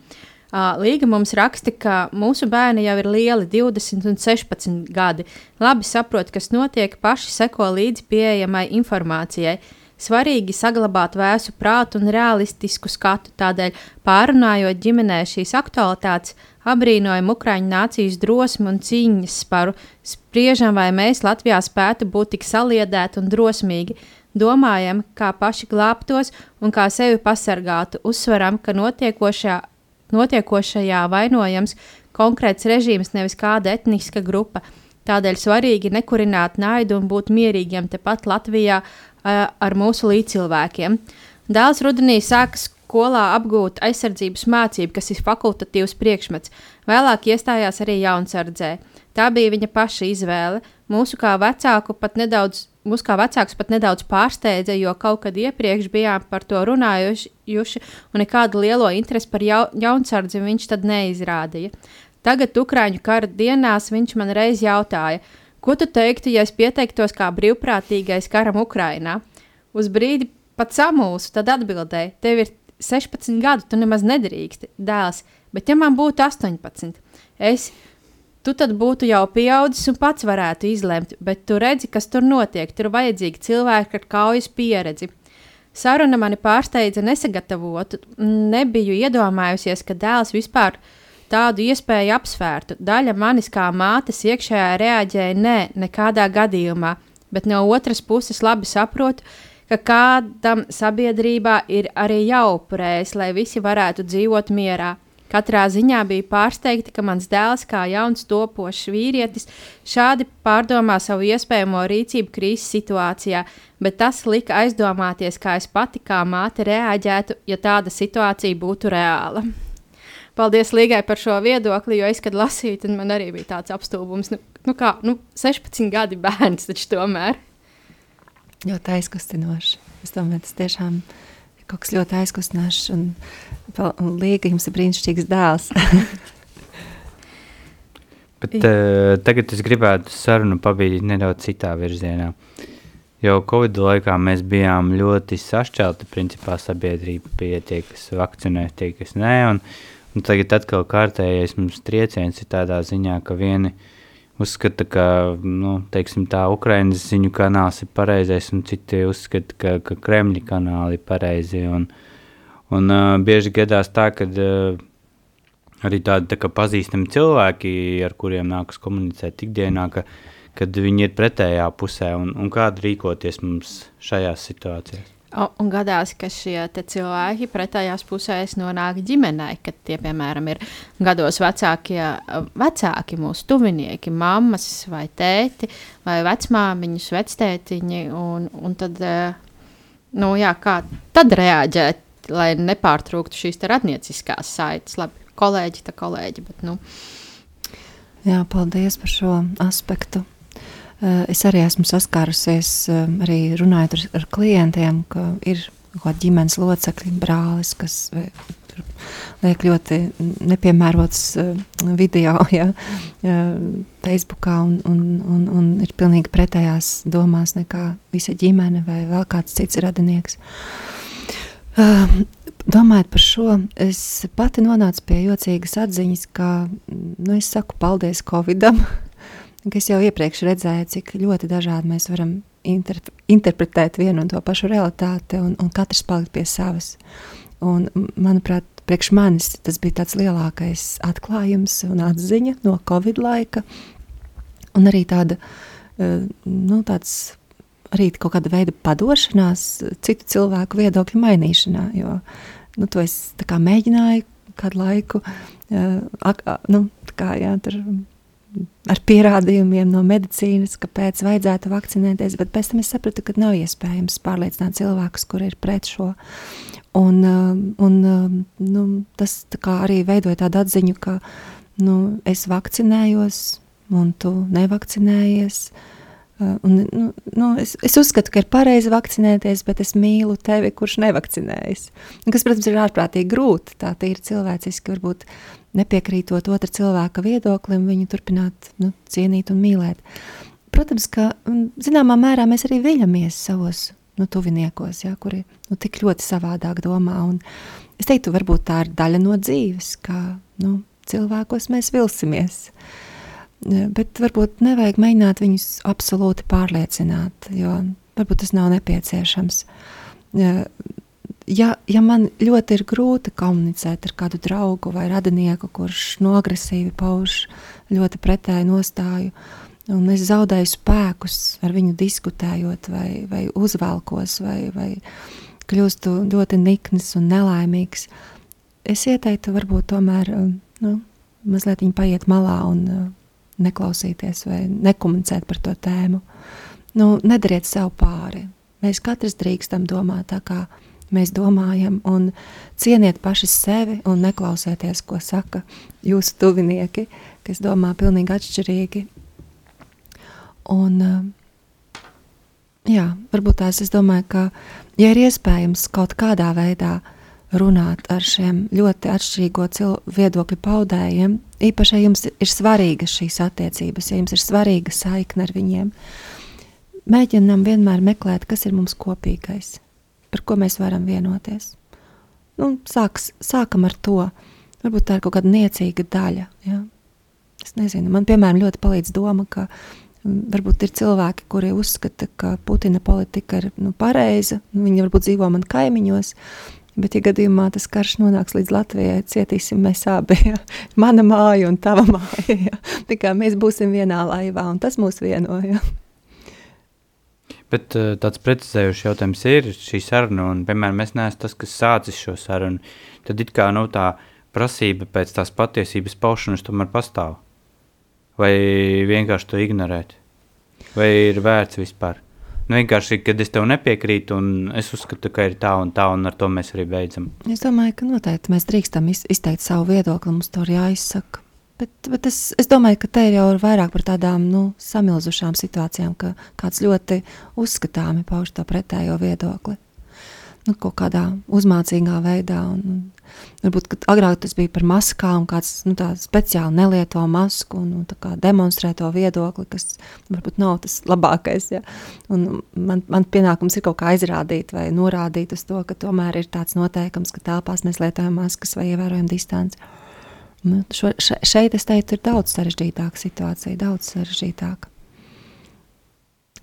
Līga mums raksta, ka mūsu bērni jau ir lieli, 20 un 16 gadi. Labi saprot, kas notiek, paši seko līdzi pieejamai informācijai. Svarīgi saglabāt vēsu prātu un realistisku skatu, tādēļ pārunājot ģimenē šīs aktualitātes, apbrīnojam Ukrāņu nācijas drosmi un cīņas sparu, spriežam, vai mēs Latvijā spētu būt tik saliedēti un drosmīgi, domājam, kā paši glābtos un kā sevi pasargātu, uzsveram, ka notiekošajā, notiekošajā vainojams konkrēts režīms, nevis kāda etniska grupa. Tādēļ svarīgi nekurināt naidu un būt mierīgiem tepat Latvijā, ar mūsu līdzcilvēkiem. Dēls rudenī sāka skolā apgūt aizsardzības mācību, kas ir fakultatīvs priekšmets. Vēlāk iestājās arī jaunsardzē. Tā bija viņa paša izvēle. Mūsu kā vecāku pat nedaudz. Mūs kā vecāks pat nedaudz pārsteidza, jo kaut kad iepriekš bijām par to runājuši, un nekādu lielo interesi par jau, jaunsardzi viņš tad neizrādīja. Tagad, Ukrāņu kara dienās, viņš man reiz jautāja, Ko tu teiktu, ja es pieteiktos kā brīvprātīgais karam Ukrajinā? Uz brīdi pat samulsu, tad atbildēja, tev ir 16 gadi, tu nemaz nedrīksti, dēls, bet ja man būtu 18, es, tu tad būtu jau pieaudzis un pats varētu izlemt, bet tu redzi, kas tur notiek, tur vajadzīgi cilvēki ar kaujas pieredzi. Saruna mani pārsteidza nesagatavotu, nebiju iedomājusies, ka dēls vispār tādu iespēju apsvērtu. Daļa manis kā mātes iekšējā reaģēja nē, nekādā gadījumā, bet no otras puses labi saprotu, ka kādam sabiedrībā ir arī jāupurējas, lai visi varētu dzīvot mierā. Katrā ziņā bija pārsteigti, ka mans dēls, kā jauns topošs vīrietis, šādi pārdomā savu iespējamo rīcību krīzes situācijā, bet tas lika aizdomāties, kā es pati kā māte reaģētu, ja tāda situācija būtu reāla. Paldies Līgai par šo viedokli, jo es, kad lasīju, tad man arī bija tāds apstulbums. Nu, nu kā, nu, 16 gadi bērns taču tomēr. Ļoti aizkustinoši. Es domāju, tas tiešām ir kaut kas ļoti aizkustinošs. Un, Līga jums ir brīnišķīgs dēls. Bet, uh, tagad es gribētu sarunu pabīdīt nedaudz citā virzienā. Jo Covid laikā mēs bijām ļoti sašķelti. Principā sabiedrība bija tie, kas vakcinē, tie, kas nē. Un, uh, Un tagad atkal kārtējais mums trieciens ir tādā ziņā, ka vieni uzskata, ka nu, teiksim, tā Ukraiņas ziņu kanāls ir pareizais, un citi uzskata, ka, ka Kremļa kanāli ir pareizi. Un, un uh, bieži gadās tā, ka uh, arī tādi tā pazīstami cilvēki, ar kuriem nākas komunicēt ikdienā, ka, kad viņi ir pretējā pusē, un, un kāda rīkoties mums šajās situācijās. O, un gadās, ka šie cilvēki pretējās pusēs nonāk ģimenē, kad tie, piemēram, ir gados vecākie, vecāki mūsu tuvinieki, mammas vai tēti, vai vecmāmiņas, vectētiņi. Un, un tad, nu, jā, kā tad reaģēt, lai nepārtrūktu šīs radnieciskās saites? Labi, kolēģi, tā kolēģi, bet, nu. Jā, paldies par šo aspektu. Eh, es arī esmu saskārusies, eh, arī runājot ar, ar klientiem, ka ir kaut kādi ģimenes locekļi, brālis, kas liek ļoti nepiemērots video ja, Facebookā un, un, un, un ir pilnīgi pretējās domās nekā visa ģimene vai vēl kāds cits radinieks. Uh, domājot par šo, es pati nonācu pie jocīgas atziņas, ka nu, es saku paldies Covidam, ka es jau iepriekš redzēju, cik ļoti dažādi mēs varam interp interpretēt vienu un to pašu realitāti, un, un katrs palikt pie savas. Un, manuprāt, priekš manis tas bija tāds lielākais atklājums un atziņa no Covid laika, un arī tāda, nu, tāds arī kaut kāda veida padošanās citu cilvēku viedokļu mainīšanā, jo, nu, to es kā mēģināju kādu laiku, uh, ak, nu, kā, jā, tur ar pierādījumiem no medicīnas, kāpēc vajadzētu vakcinēties, bet pēc tam es sapratu, ka nav iespējams pārliecināt cilvēkus, kuri ir pret šo. Un, um, un um, nu, tas arī veidoja tādu atziņu, ka nu, es vakcinējos, un tu nevakcinējies. Uh, un, nu, nu, es, es uzskatu, ka ir pareizi vakcinēties, bet es mīlu tevi, kurš nevakcinējas. Kas, protams, ir ārprātīgi grūti. Tā ir cilvēciski, varbūt nepiekrītot otra cilvēka viedoklim, viņu turpināt nu, cienīt un mīlēt. Protams, ka zināmā mērā mēs arī viļamies savos nu, tuviniekos, ja, kuri nu, tik ļoti savādāk domā. Un es teiktu, varbūt tā ir daļa no dzīves, ka nu, cilvēkos mēs vilsimies. Bet varbūt nevajag mēģināt viņus absolūti pārliecināt, jo varbūt tas nav nepieciešams. Ja, ja man ļoti ir grūti komunicēt ar kādu draugu vai radinieku, kurš no agresīvi pauž ļoti pretēju nostāju, un es zaudēju spēkus ar viņu diskutējot, vai, vai uzvelkos, vai, vai kļūstu ļoti nikns un nelaimīgs, es ieteiktu varbūt tomēr nu, mazliet viņu paiet malā un neklausīties vai nekomunicēt par to tēmu. Nu, nedariet sev pāri. Mēs katrs drīkstam domāt tā kā mēs domājam, un cieniet paši sevi un neklausieties, ko saka jūsu tuvinieki, kas domā pilnīgi atšķirīgi. Un, jā, varbūt tās es domāju, ka, ja ir iespējams kaut kādā veidā runāt ar šiem ļoti atšķirīgo viedokļu paudējiem, īpaši, ja jums ir svarīgas šīs attiecības, ja jums ir svarīga saikne ar viņiem, mēģinām vienmēr meklēt, kas ir mums kopīgais par ko mēs varam vienoties. Nu, sāks, sākam ar to. Varbūt tā ir kaut kāda niecīga daļa. Ja? Es nezinu, man piemēram ļoti palīdz doma, ka varbūt ir cilvēki, kuri uzskata, ka Putina politika ir nu, pareiza. Nu, viņi varbūt dzīvo man kaimiņos. Bet, ja gadījumā tas karš nonāks līdz Latvijai, cietīsim mēs abi. Ja? Mana māja un tava māja. Ja? Kā mēs būsim vienā laivā, un tas mūs vienoja. Bet uh, tāds precizējošs jautājums ir šī saruna, un, piemēram, es neesmu tas, kas sācis šo sarunu. Tad it kā nu, tā prasība pēc tās patiesības paušanas tomēr pastāv. Vai vienkārši to ignorēt? Vai ir vērts vispār? Nu, vienkārši, kad es tev nepiekrītu, un es uzskatu, ka ir tā un tā, un ar to mēs arī beidzam. Es domāju, ka noteikti mēs drīkstam izteikt savu viedokli, mums to ir jāizsaka. Bet, bet es, es domāju, ka te ir jau vairāk par tādām nu, samilzušām situācijām, ka kāds ļoti uzskatāmi pauž to pretējo viedokli. Nu, kaut kādā uzmācīgā veidā. Un, un, varbūt agrāk tas bija par maskām, kāds nu, speciāli nelieto masku un nu, demonstrē to viedokli, kas varbūt nav tas labākais. Ja? Un man, man pienākums ir kaut kā aizrādīt vai norādīt uz to, ka tomēr ir tāds noteikums, ka telpās mēs lietojam maskas vai ievērojam distanci. Nu, šo, še, šeit es teiktu, ir daudz sarežģītāka situācija, daudz sarežģītāka.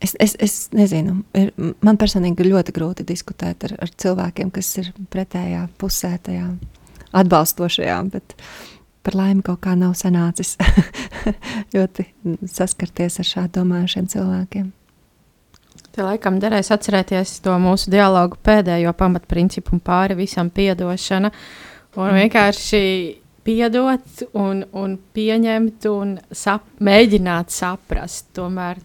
Es, es, es nezinu, ir, man personīgi ir ļoti grūti diskutēt ar, ar cilvēkiem, kas ir pretējā pusē, tajā atbalstošajā, bet par laimi kaut kā nav sanācis ļoti saskarties ar šādu domājušiem cilvēkiem. Te laikam derēs atcerēties to mūsu dialogu pēdējo pamatprincipu un pāri visam piedošana. Un vienkārši piedot un, un pieņemt un sap, mēģināt saprast. Tomēr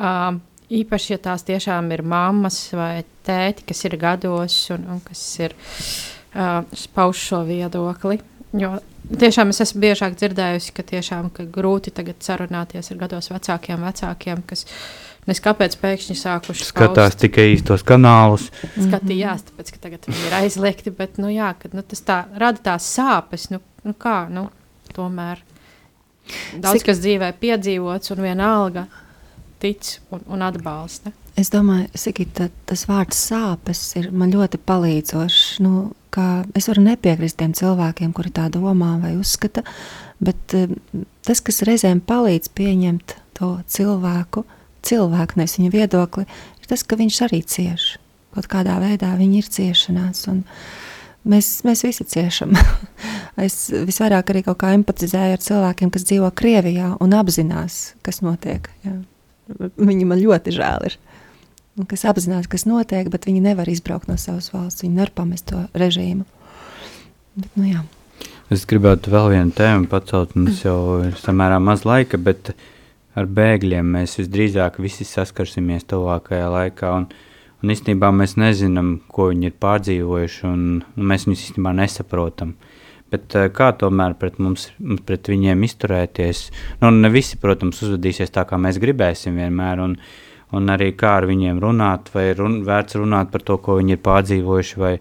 uh, īpaši, ja tās tiešām ir mammas vai tēti, kas ir gados un, un kas ir uh, pauž šo viedokli. Jo tiešām es esmu biežāk dzirdējusi, ka tiešām ka grūti tagad sarunāties ar gados vecākiem vecākiem, kas Nes kāpēc pēkšņi sākuši skatās paust? tikai īstos kanālus? Skatījās, tāpēc, ka tagad viņi ir aizliegti, bet, nu jā, kad, nu, tas tā rada tās sāpes, nu, nu kā, nu, tomēr daudz Sik... kas dzīvē piedzīvots un vienalga tic un, un atbalsta. Es domāju, Sigita, tas vārds sāpes ir man ļoti palīdzošs. Nu, es varu nepiekrist tiem cilvēkiem, kuri tā domā vai uzskata, bet eh, tas, kas reizēm palīdz pieņemt to cilvēku, cilvēku, nevis viņa viedokli, ir tas, ka viņš arī cieš. Kaut kādā veidā viņi ir ciešanās. Mēs, mēs visi ciešam. es visvairāk arī empatizēju ar cilvēkiem, kas dzīvo Krievijā un apzinās, kas notiek. Jā. Viņi man ļoti žēl ir kas apzinās, kas notiek, bet viņi nevar izbraukt no savas valsts. Viņi nevar pamest to režīmu. Bet, nu, jā. es gribētu vēl vienu tēmu pacelt. Mums jau ir samērā maz laika, bet ar bēgļiem mēs visdrīzāk visi saskarsimies tuvākajā laikā. Un, un īstenībā mēs nezinām, ko viņi ir pārdzīvojuši, un, un mēs viņus īstenībā nesaprotam. Bet, eh, kā tomēr pret mums, pret viņiem izturēties? Nu, ne visi, protams, uzvedīsies tā, kā mēs gribēsim vienmēr. Un, un arī kā ar viņiem runāt, vai run, vērts runāt par to, ko viņi ir pārdzīvojuši, vai,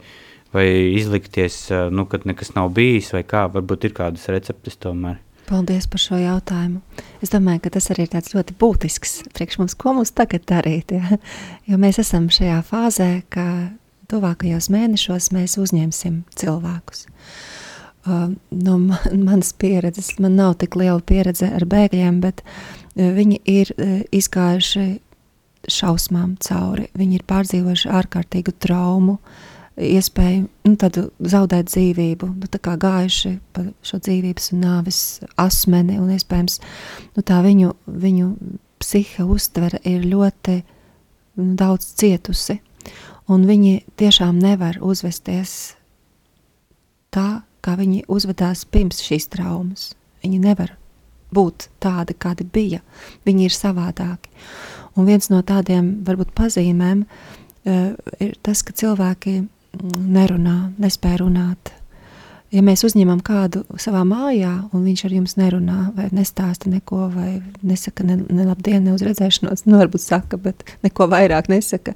vai izlikties, nu, kad nekas nav bijis, vai kā, varbūt ir kādas receptes tomēr. Paldies par šo jautājumu. Es domāju, ka tas arī ir ļoti būtisks priekš mums, ko mums tagad darīt. Ja? Jo mēs esam šajā fāzē, ka tuvākajos mēnešos mēs uzņemsim cilvēkus. Uh, no man, manas pieredzes, man nav tik liela pieredze ar bēgļiem, bet viņi ir izgājuši šausmām cauri. Viņi ir pārdzīvojuši ārkārtīgu traumu, iespēju nu, zaudēt dzīvību, nu, gājuši pa šo dzīvības un nāves asmeni, un iespējams nu, tā viņu, viņu psiha uztvere ir ļoti nu, daudz cietusi, un viņi tiešām nevar uzvesties tā, kā viņi uzvedās pirms šīs traumas. Viņi nevar būt tādi, kādi bija. Viņi ir savādāki. Un viens no tādiem varbūt pazīmēm uh, ir tas, ka cilvēki nerunā, nespēj runāt. Ja mēs uzņemam kādu savā mājā, un viņš ar jums nerunā, vai nestāsta neko, vai nesaka ne, ne labdien, ne uz redzēšanos, nu varbūt saka, bet neko vairāk nesaka,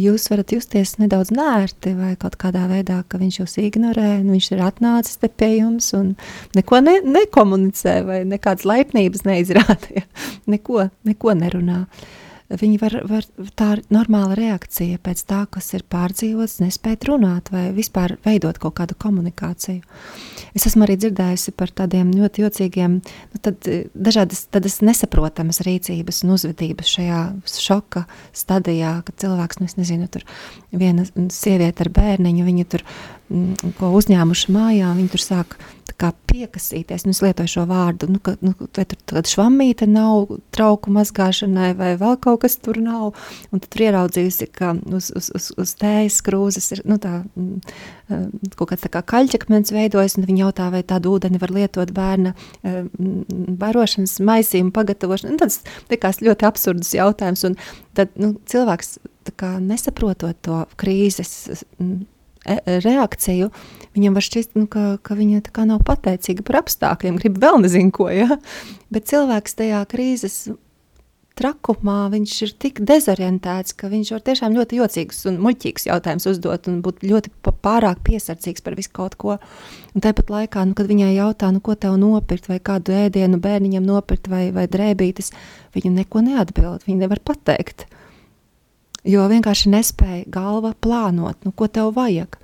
jūs varat justies nedaudz nērti vai kaut kādā veidā, ka viņš jūs ignorē, nu viņš ir atnācis te pie jums un neko ne, nekomunicē vai nekādas laipnības neizrāda, ja? neko, neko nerunā. Uh, viņi var, var tā normāla reakcija pēc tā, kas ir pārdzīvots, nespēt runāt vai vispār veidot kaut kādu komunikāciju. Es esmu arī dzirdējusi par tādiem ļoti jocīgiem, nu, tad, dažādas tādas nesaprotamas rīcības un uzvedības šajā šoka stadijā, kad cilvēks, nu es nezinu, tur viena sieviete ar bērniņu, viņa tur ko uzņēmuši mājā, viņi tur sāk piekasīties. Nu, es lietoju šo vārdu, nu, ka, nu, tur tāda švammīte nav trauku mazgāšanai, vai vēl kaut kas tur nav. Un tad tur ieraudzījusi, ka uz, uz, uz, uz tējas krūzes ir nu, tā, mm, kaut kāds tā kā kaļķakmens veidojas, un viņi jautā, vai tādu ūdeni var lietot bērna eh, barošanas maisījumu pagatavošanu. Tas likās ļoti absurds jautājums, un tad nu, cilvēks kā, nesaprotot to krīzes reakciju, viņam var šķist, nu, ka, ka viņa nav pateicīga par apstākļiem, grib vēl nezinu ko. Ja? Bet cilvēks tajā krīzes trakumā viņš ir tik dezorientēts, ka viņš var tiešām ļoti jocīgs un muļķīgs jautājums uzdot un būt ļoti pārāk piesardzīgs par visu kaut ko. Un tāpat laikā, nu, kad viņai jautā, nu, ko tev nopirkt, vai kādu ēdienu bērniņam nopirkt, vai, vai drēbītes, viņa neko neatbild, viņa nevar pateikt jo vienkārši nespēja galva plānot, nu, ko tev vajag.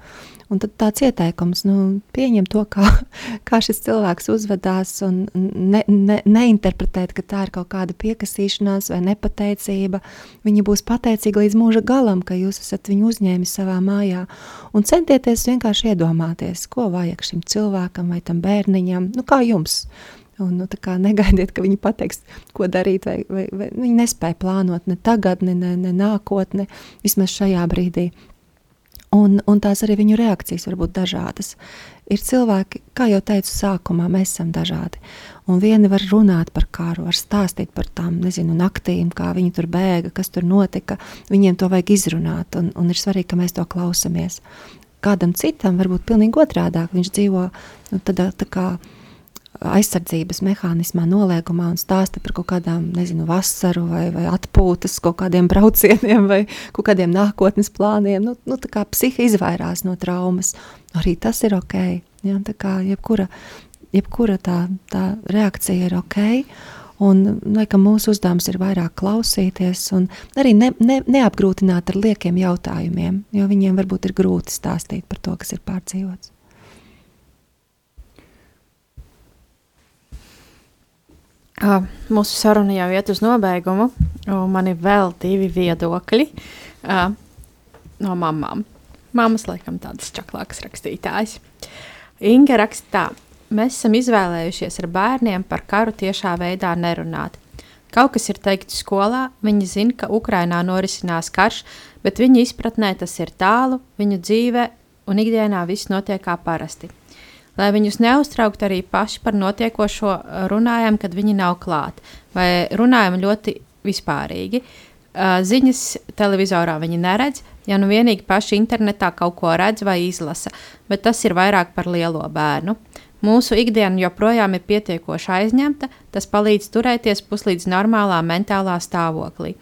Un tad tāds ieteikums, nu, pieņem to, kā, kā šis cilvēks uzvedās, un ne, ne, neinterpretēt, ka tā ir kaut kāda piekasīšanās vai nepateicība. Viņa būs pateicīga līdz mūža galam, ka jūs esat viņu uzņēmis savā mājā. Un centieties vienkārši iedomāties, ko vajag šim cilvēkam vai tam bērniņam, nu, kā jums. Un, nu, negaidiet, ka viņi pateiks, ko darīt, vai, vai, vai viņi nespēja plānot ne tagad, ne, ne, ne nākotne, vismaz šajā brīdī. Un, un tās arī viņu reakcijas var būt dažādas. Ir cilvēki, kā jau teicu, sākumā mēs esam dažādi. Un vieni var runāt par karu, var stāstīt par tām, nezinu, naktīm, kā viņi tur bēga, kas tur notika. Viņiem to vajag izrunāt, un, un ir svarīgi, ka mēs to klausamies. Kādam citam varbūt pilnīgi otrādāk. Viņš dzīvo nu, tādā tā kā aizsardzības mehānismā, noliekumā un stāsta par kaut kādām, nezinu, vasaru vai, vai atpūtas, kaut kādiem braucieniem vai kaut kādiem nākotnes plāniem. Nu, nu, tā kā psihi izvairās no traumas, arī tas ir ok. Ja, tā kā jebkura, jebkura tā, tā reakcija ir ok. Un, laikam, mūsu uzdevums ir vairāk klausīties un arī ne, ne, neapgrūtināt ar liekiem jautājumiem, jo viņiem varbūt ir grūti stāstīt par to, kas ir pārdzīvots. Uh, mūsu saruna jau iet uz nobeigumu, un man ir vēl divi viedokļi uh, no mamām. Māmas, laikam, tādas čaklākas rakstītājas. Inga raksta tā, mēs esam izvēlējušies ar bērniem par karu tiešā veidā nerunāt. Kaut kas ir teikts skolā, viņi zina, ka Ukrainā norisinās karš, bet viņu izpratnē tas ir tālu, viņu dzīvē un ikdienā viss notiek kā parasti. Lai viņus neuztrauktu arī paši par notiekošo, runājam, kad viņi nav klāt, vai runājam ļoti vispārīgi. Ziņas televizorā viņi neredz, ja nu vienīgi paši internetā kaut ko redz vai izlasa, bet tas ir vairāk par lielo bērnu. Mūsu ikdiena joprojām ir pietiekoši aizņemta, tas palīdz turēties puslīdz normālā mentālā stāvoklī.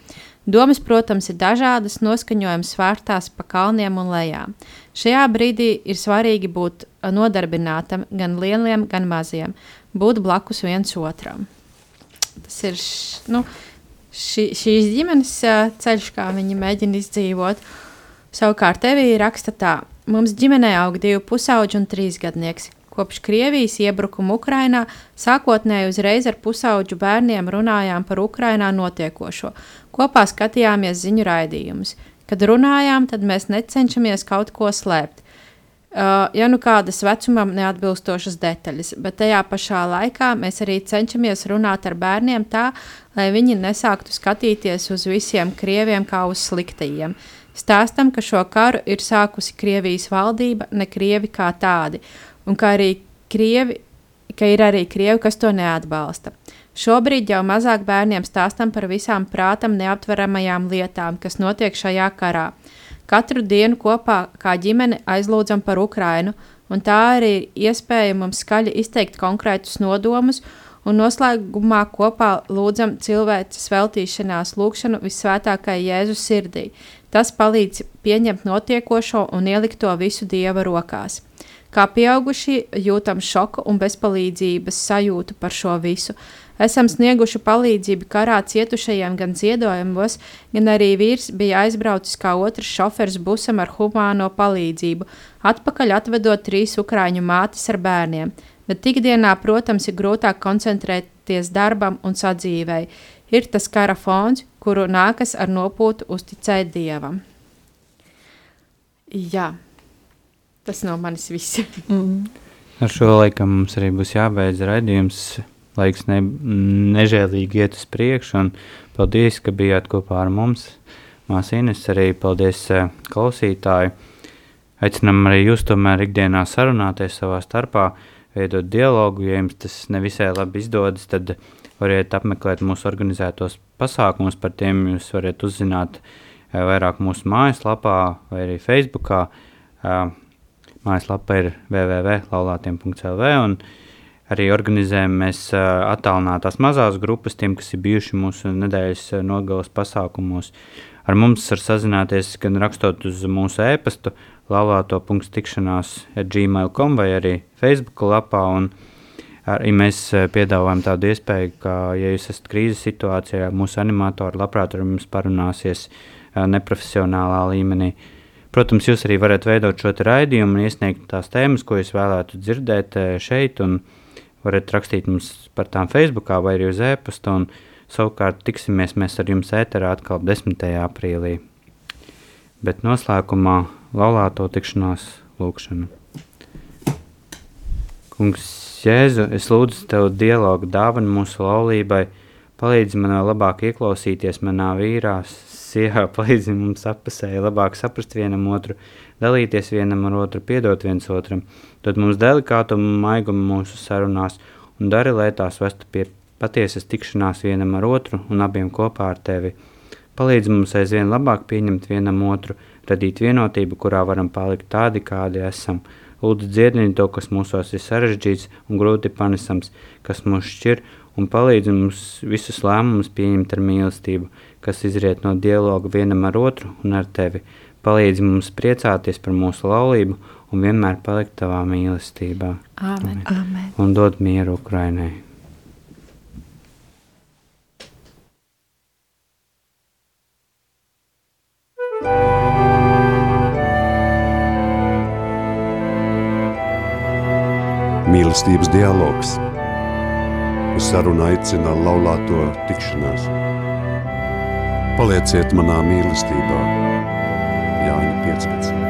Domas, protams, ir dažādas, noskaņojums svārstās pa kalniem un lejām. Šajā brīdī ir svarīgi būt nodarbinātam gan lieliem, gan maziem, būt blakus viens otram. Tas ir š, nu, ši, šīs ģimenes ceļš, kā viņi mēģina izdzīvot. Savukārt, tevī raksta tā, mums ģimenē aug divi pusauģi un trīs gadnieki. Kopš Krievijas iebrukuma Ukrainā sākotnēji uzreiz ar pusauģu bērniem runājām par Ukrainā notiekošo. Kopā skatījāmies ziņu raidījumus. Kad runājām, tad mēs necenšamies kaut ko slēpt. Uh, ja nu kādas vecumam neatbilstošas detaļas, bet tajā pašā laikā mēs arī cenšamies runāt ar bērniem tā, lai viņi nesāktu skatīties uz visiem krieviem kā uz sliktajiem. Stāstam, ka šo karu ir sākusi Krievijas valdība, ne krievi kā tādi, un ka, krievi, ka ir arī krievi, kas to neatbalsta. Šobrīd jau mazāk bērniem stāstam par visām prātam neaptveramajām lietām, kas notiek šajā karā. Katru dienu kopā kā ģimene aizlūdzam par Ukrainu, un tā arī ir iespēja mums skaļi izteikt konkrētus nodomus, un noslēgumā kopā lūdzam cilvēces veltīšanās lūgšanu visvētākajai Jēzus sirdī. Tas palīdz pieņemt notiekošo un ielikt to visu Dieva rokās. Kā pieaugušie jūtam šoku un bezpalīdzības sajūtu par šo visu. Esam snieguši palīdzību karā cietušajiem gan ziedojumos, gan arī vīrs bija aizbraucis kā otrs šofers busam ar humāno palīdzību, atpakaļ atvedot trīs ukrāņu mātes ar bērniem. Bet ikdienā, protams, ir grūtāk koncentrēties darbam un sadzīvei. Ir tas kara fons, kuru nākas ar nopūtu uzticēt dievam. Jā. Tas no manis viss. mm. Ar šo laikam mums arī būs jābeidz raidījums. Laiks ne, nežēlīgi iet uz priekšu, un paldies, ka bijāt kopā ar mums. Māsīnes arī paldies uh, klausītāji. Aicinām arī jūs tomēr ikdienā sarunāties savā starpā, veidot dialogu. Ja jums tas nevisai labi izdodas, tad variet apmeklēt mūsu organizētos pasākumus. Par tiem jūs varat uzzināt uh, vairāk mūsu mājaslapā vai arī Facebookā. Mājaslapa ir www.laulātiem.lv un arī organizējam mēs attālinātās mazās grupas tiem, kas ir bijuši mūsu nedēļas nogalas pasākumos. Ar mums var sazināties gan rakstot uz mūsu e-pastu laulāto.tikšanās gmail.com vai arī Facebook lapā arī mēs piedāvājam tādu iespēju, ka, ja jūs esat krīzes situācijā, mūsu animatori labprāt ar jums parunāsies neprofesionālā līmenī. Uh, Protams, jūs arī varat veidot šo raidījumu un iesniegt tās tēmas, ko jūs vēlētu dzirdēt eh, šeit, varat rakstīt mums par tām Facebook vai arī uz e-pasta. Savukārt tiksimies mēs ar jums ēterā atkal 10. aprīlī. Bet noslēgumā laulāto tikšanās lūkšana. Kungs, Jēzu, es lūdzu tev dialogu dāvanu mūsu laulībai, palīdzi man vēl labāk ieklausīties manā vīrā, sievā palīdz mums apusēji labāk saprast vienam otru, dalīties vienam ar otru, piedot viens otram, dod mums delikātumu un maigumu mūsu sarunās un dari, lai tās vestu pie patiesas tikšanās vienam ar otru un abiem kopā ar tevi. Palīdz mums aizvien labāk pieņemt vienam otru, radīt vienotību, kurā varam palikt tādi, kādi esam. Lūdzu, dziedini to, kas mūsos ir sarežģīts un grūti panesams, kas mūs šķir un palīdz mums visus lēmumus pieņemt ar mīlestību, kas izriet no dialoga vienam ar otru un ar tevi. Palīdz mums priecāties par mūsu laulību un vienmēr palikt tavā mīlestībā. Āmen. Amen. Un dod mieru Ukrainai. Mīlestības dialogs. Uz sarunu aicina laulāto tikšanās. Palieciet manā mīlestībā, Jāņa 15.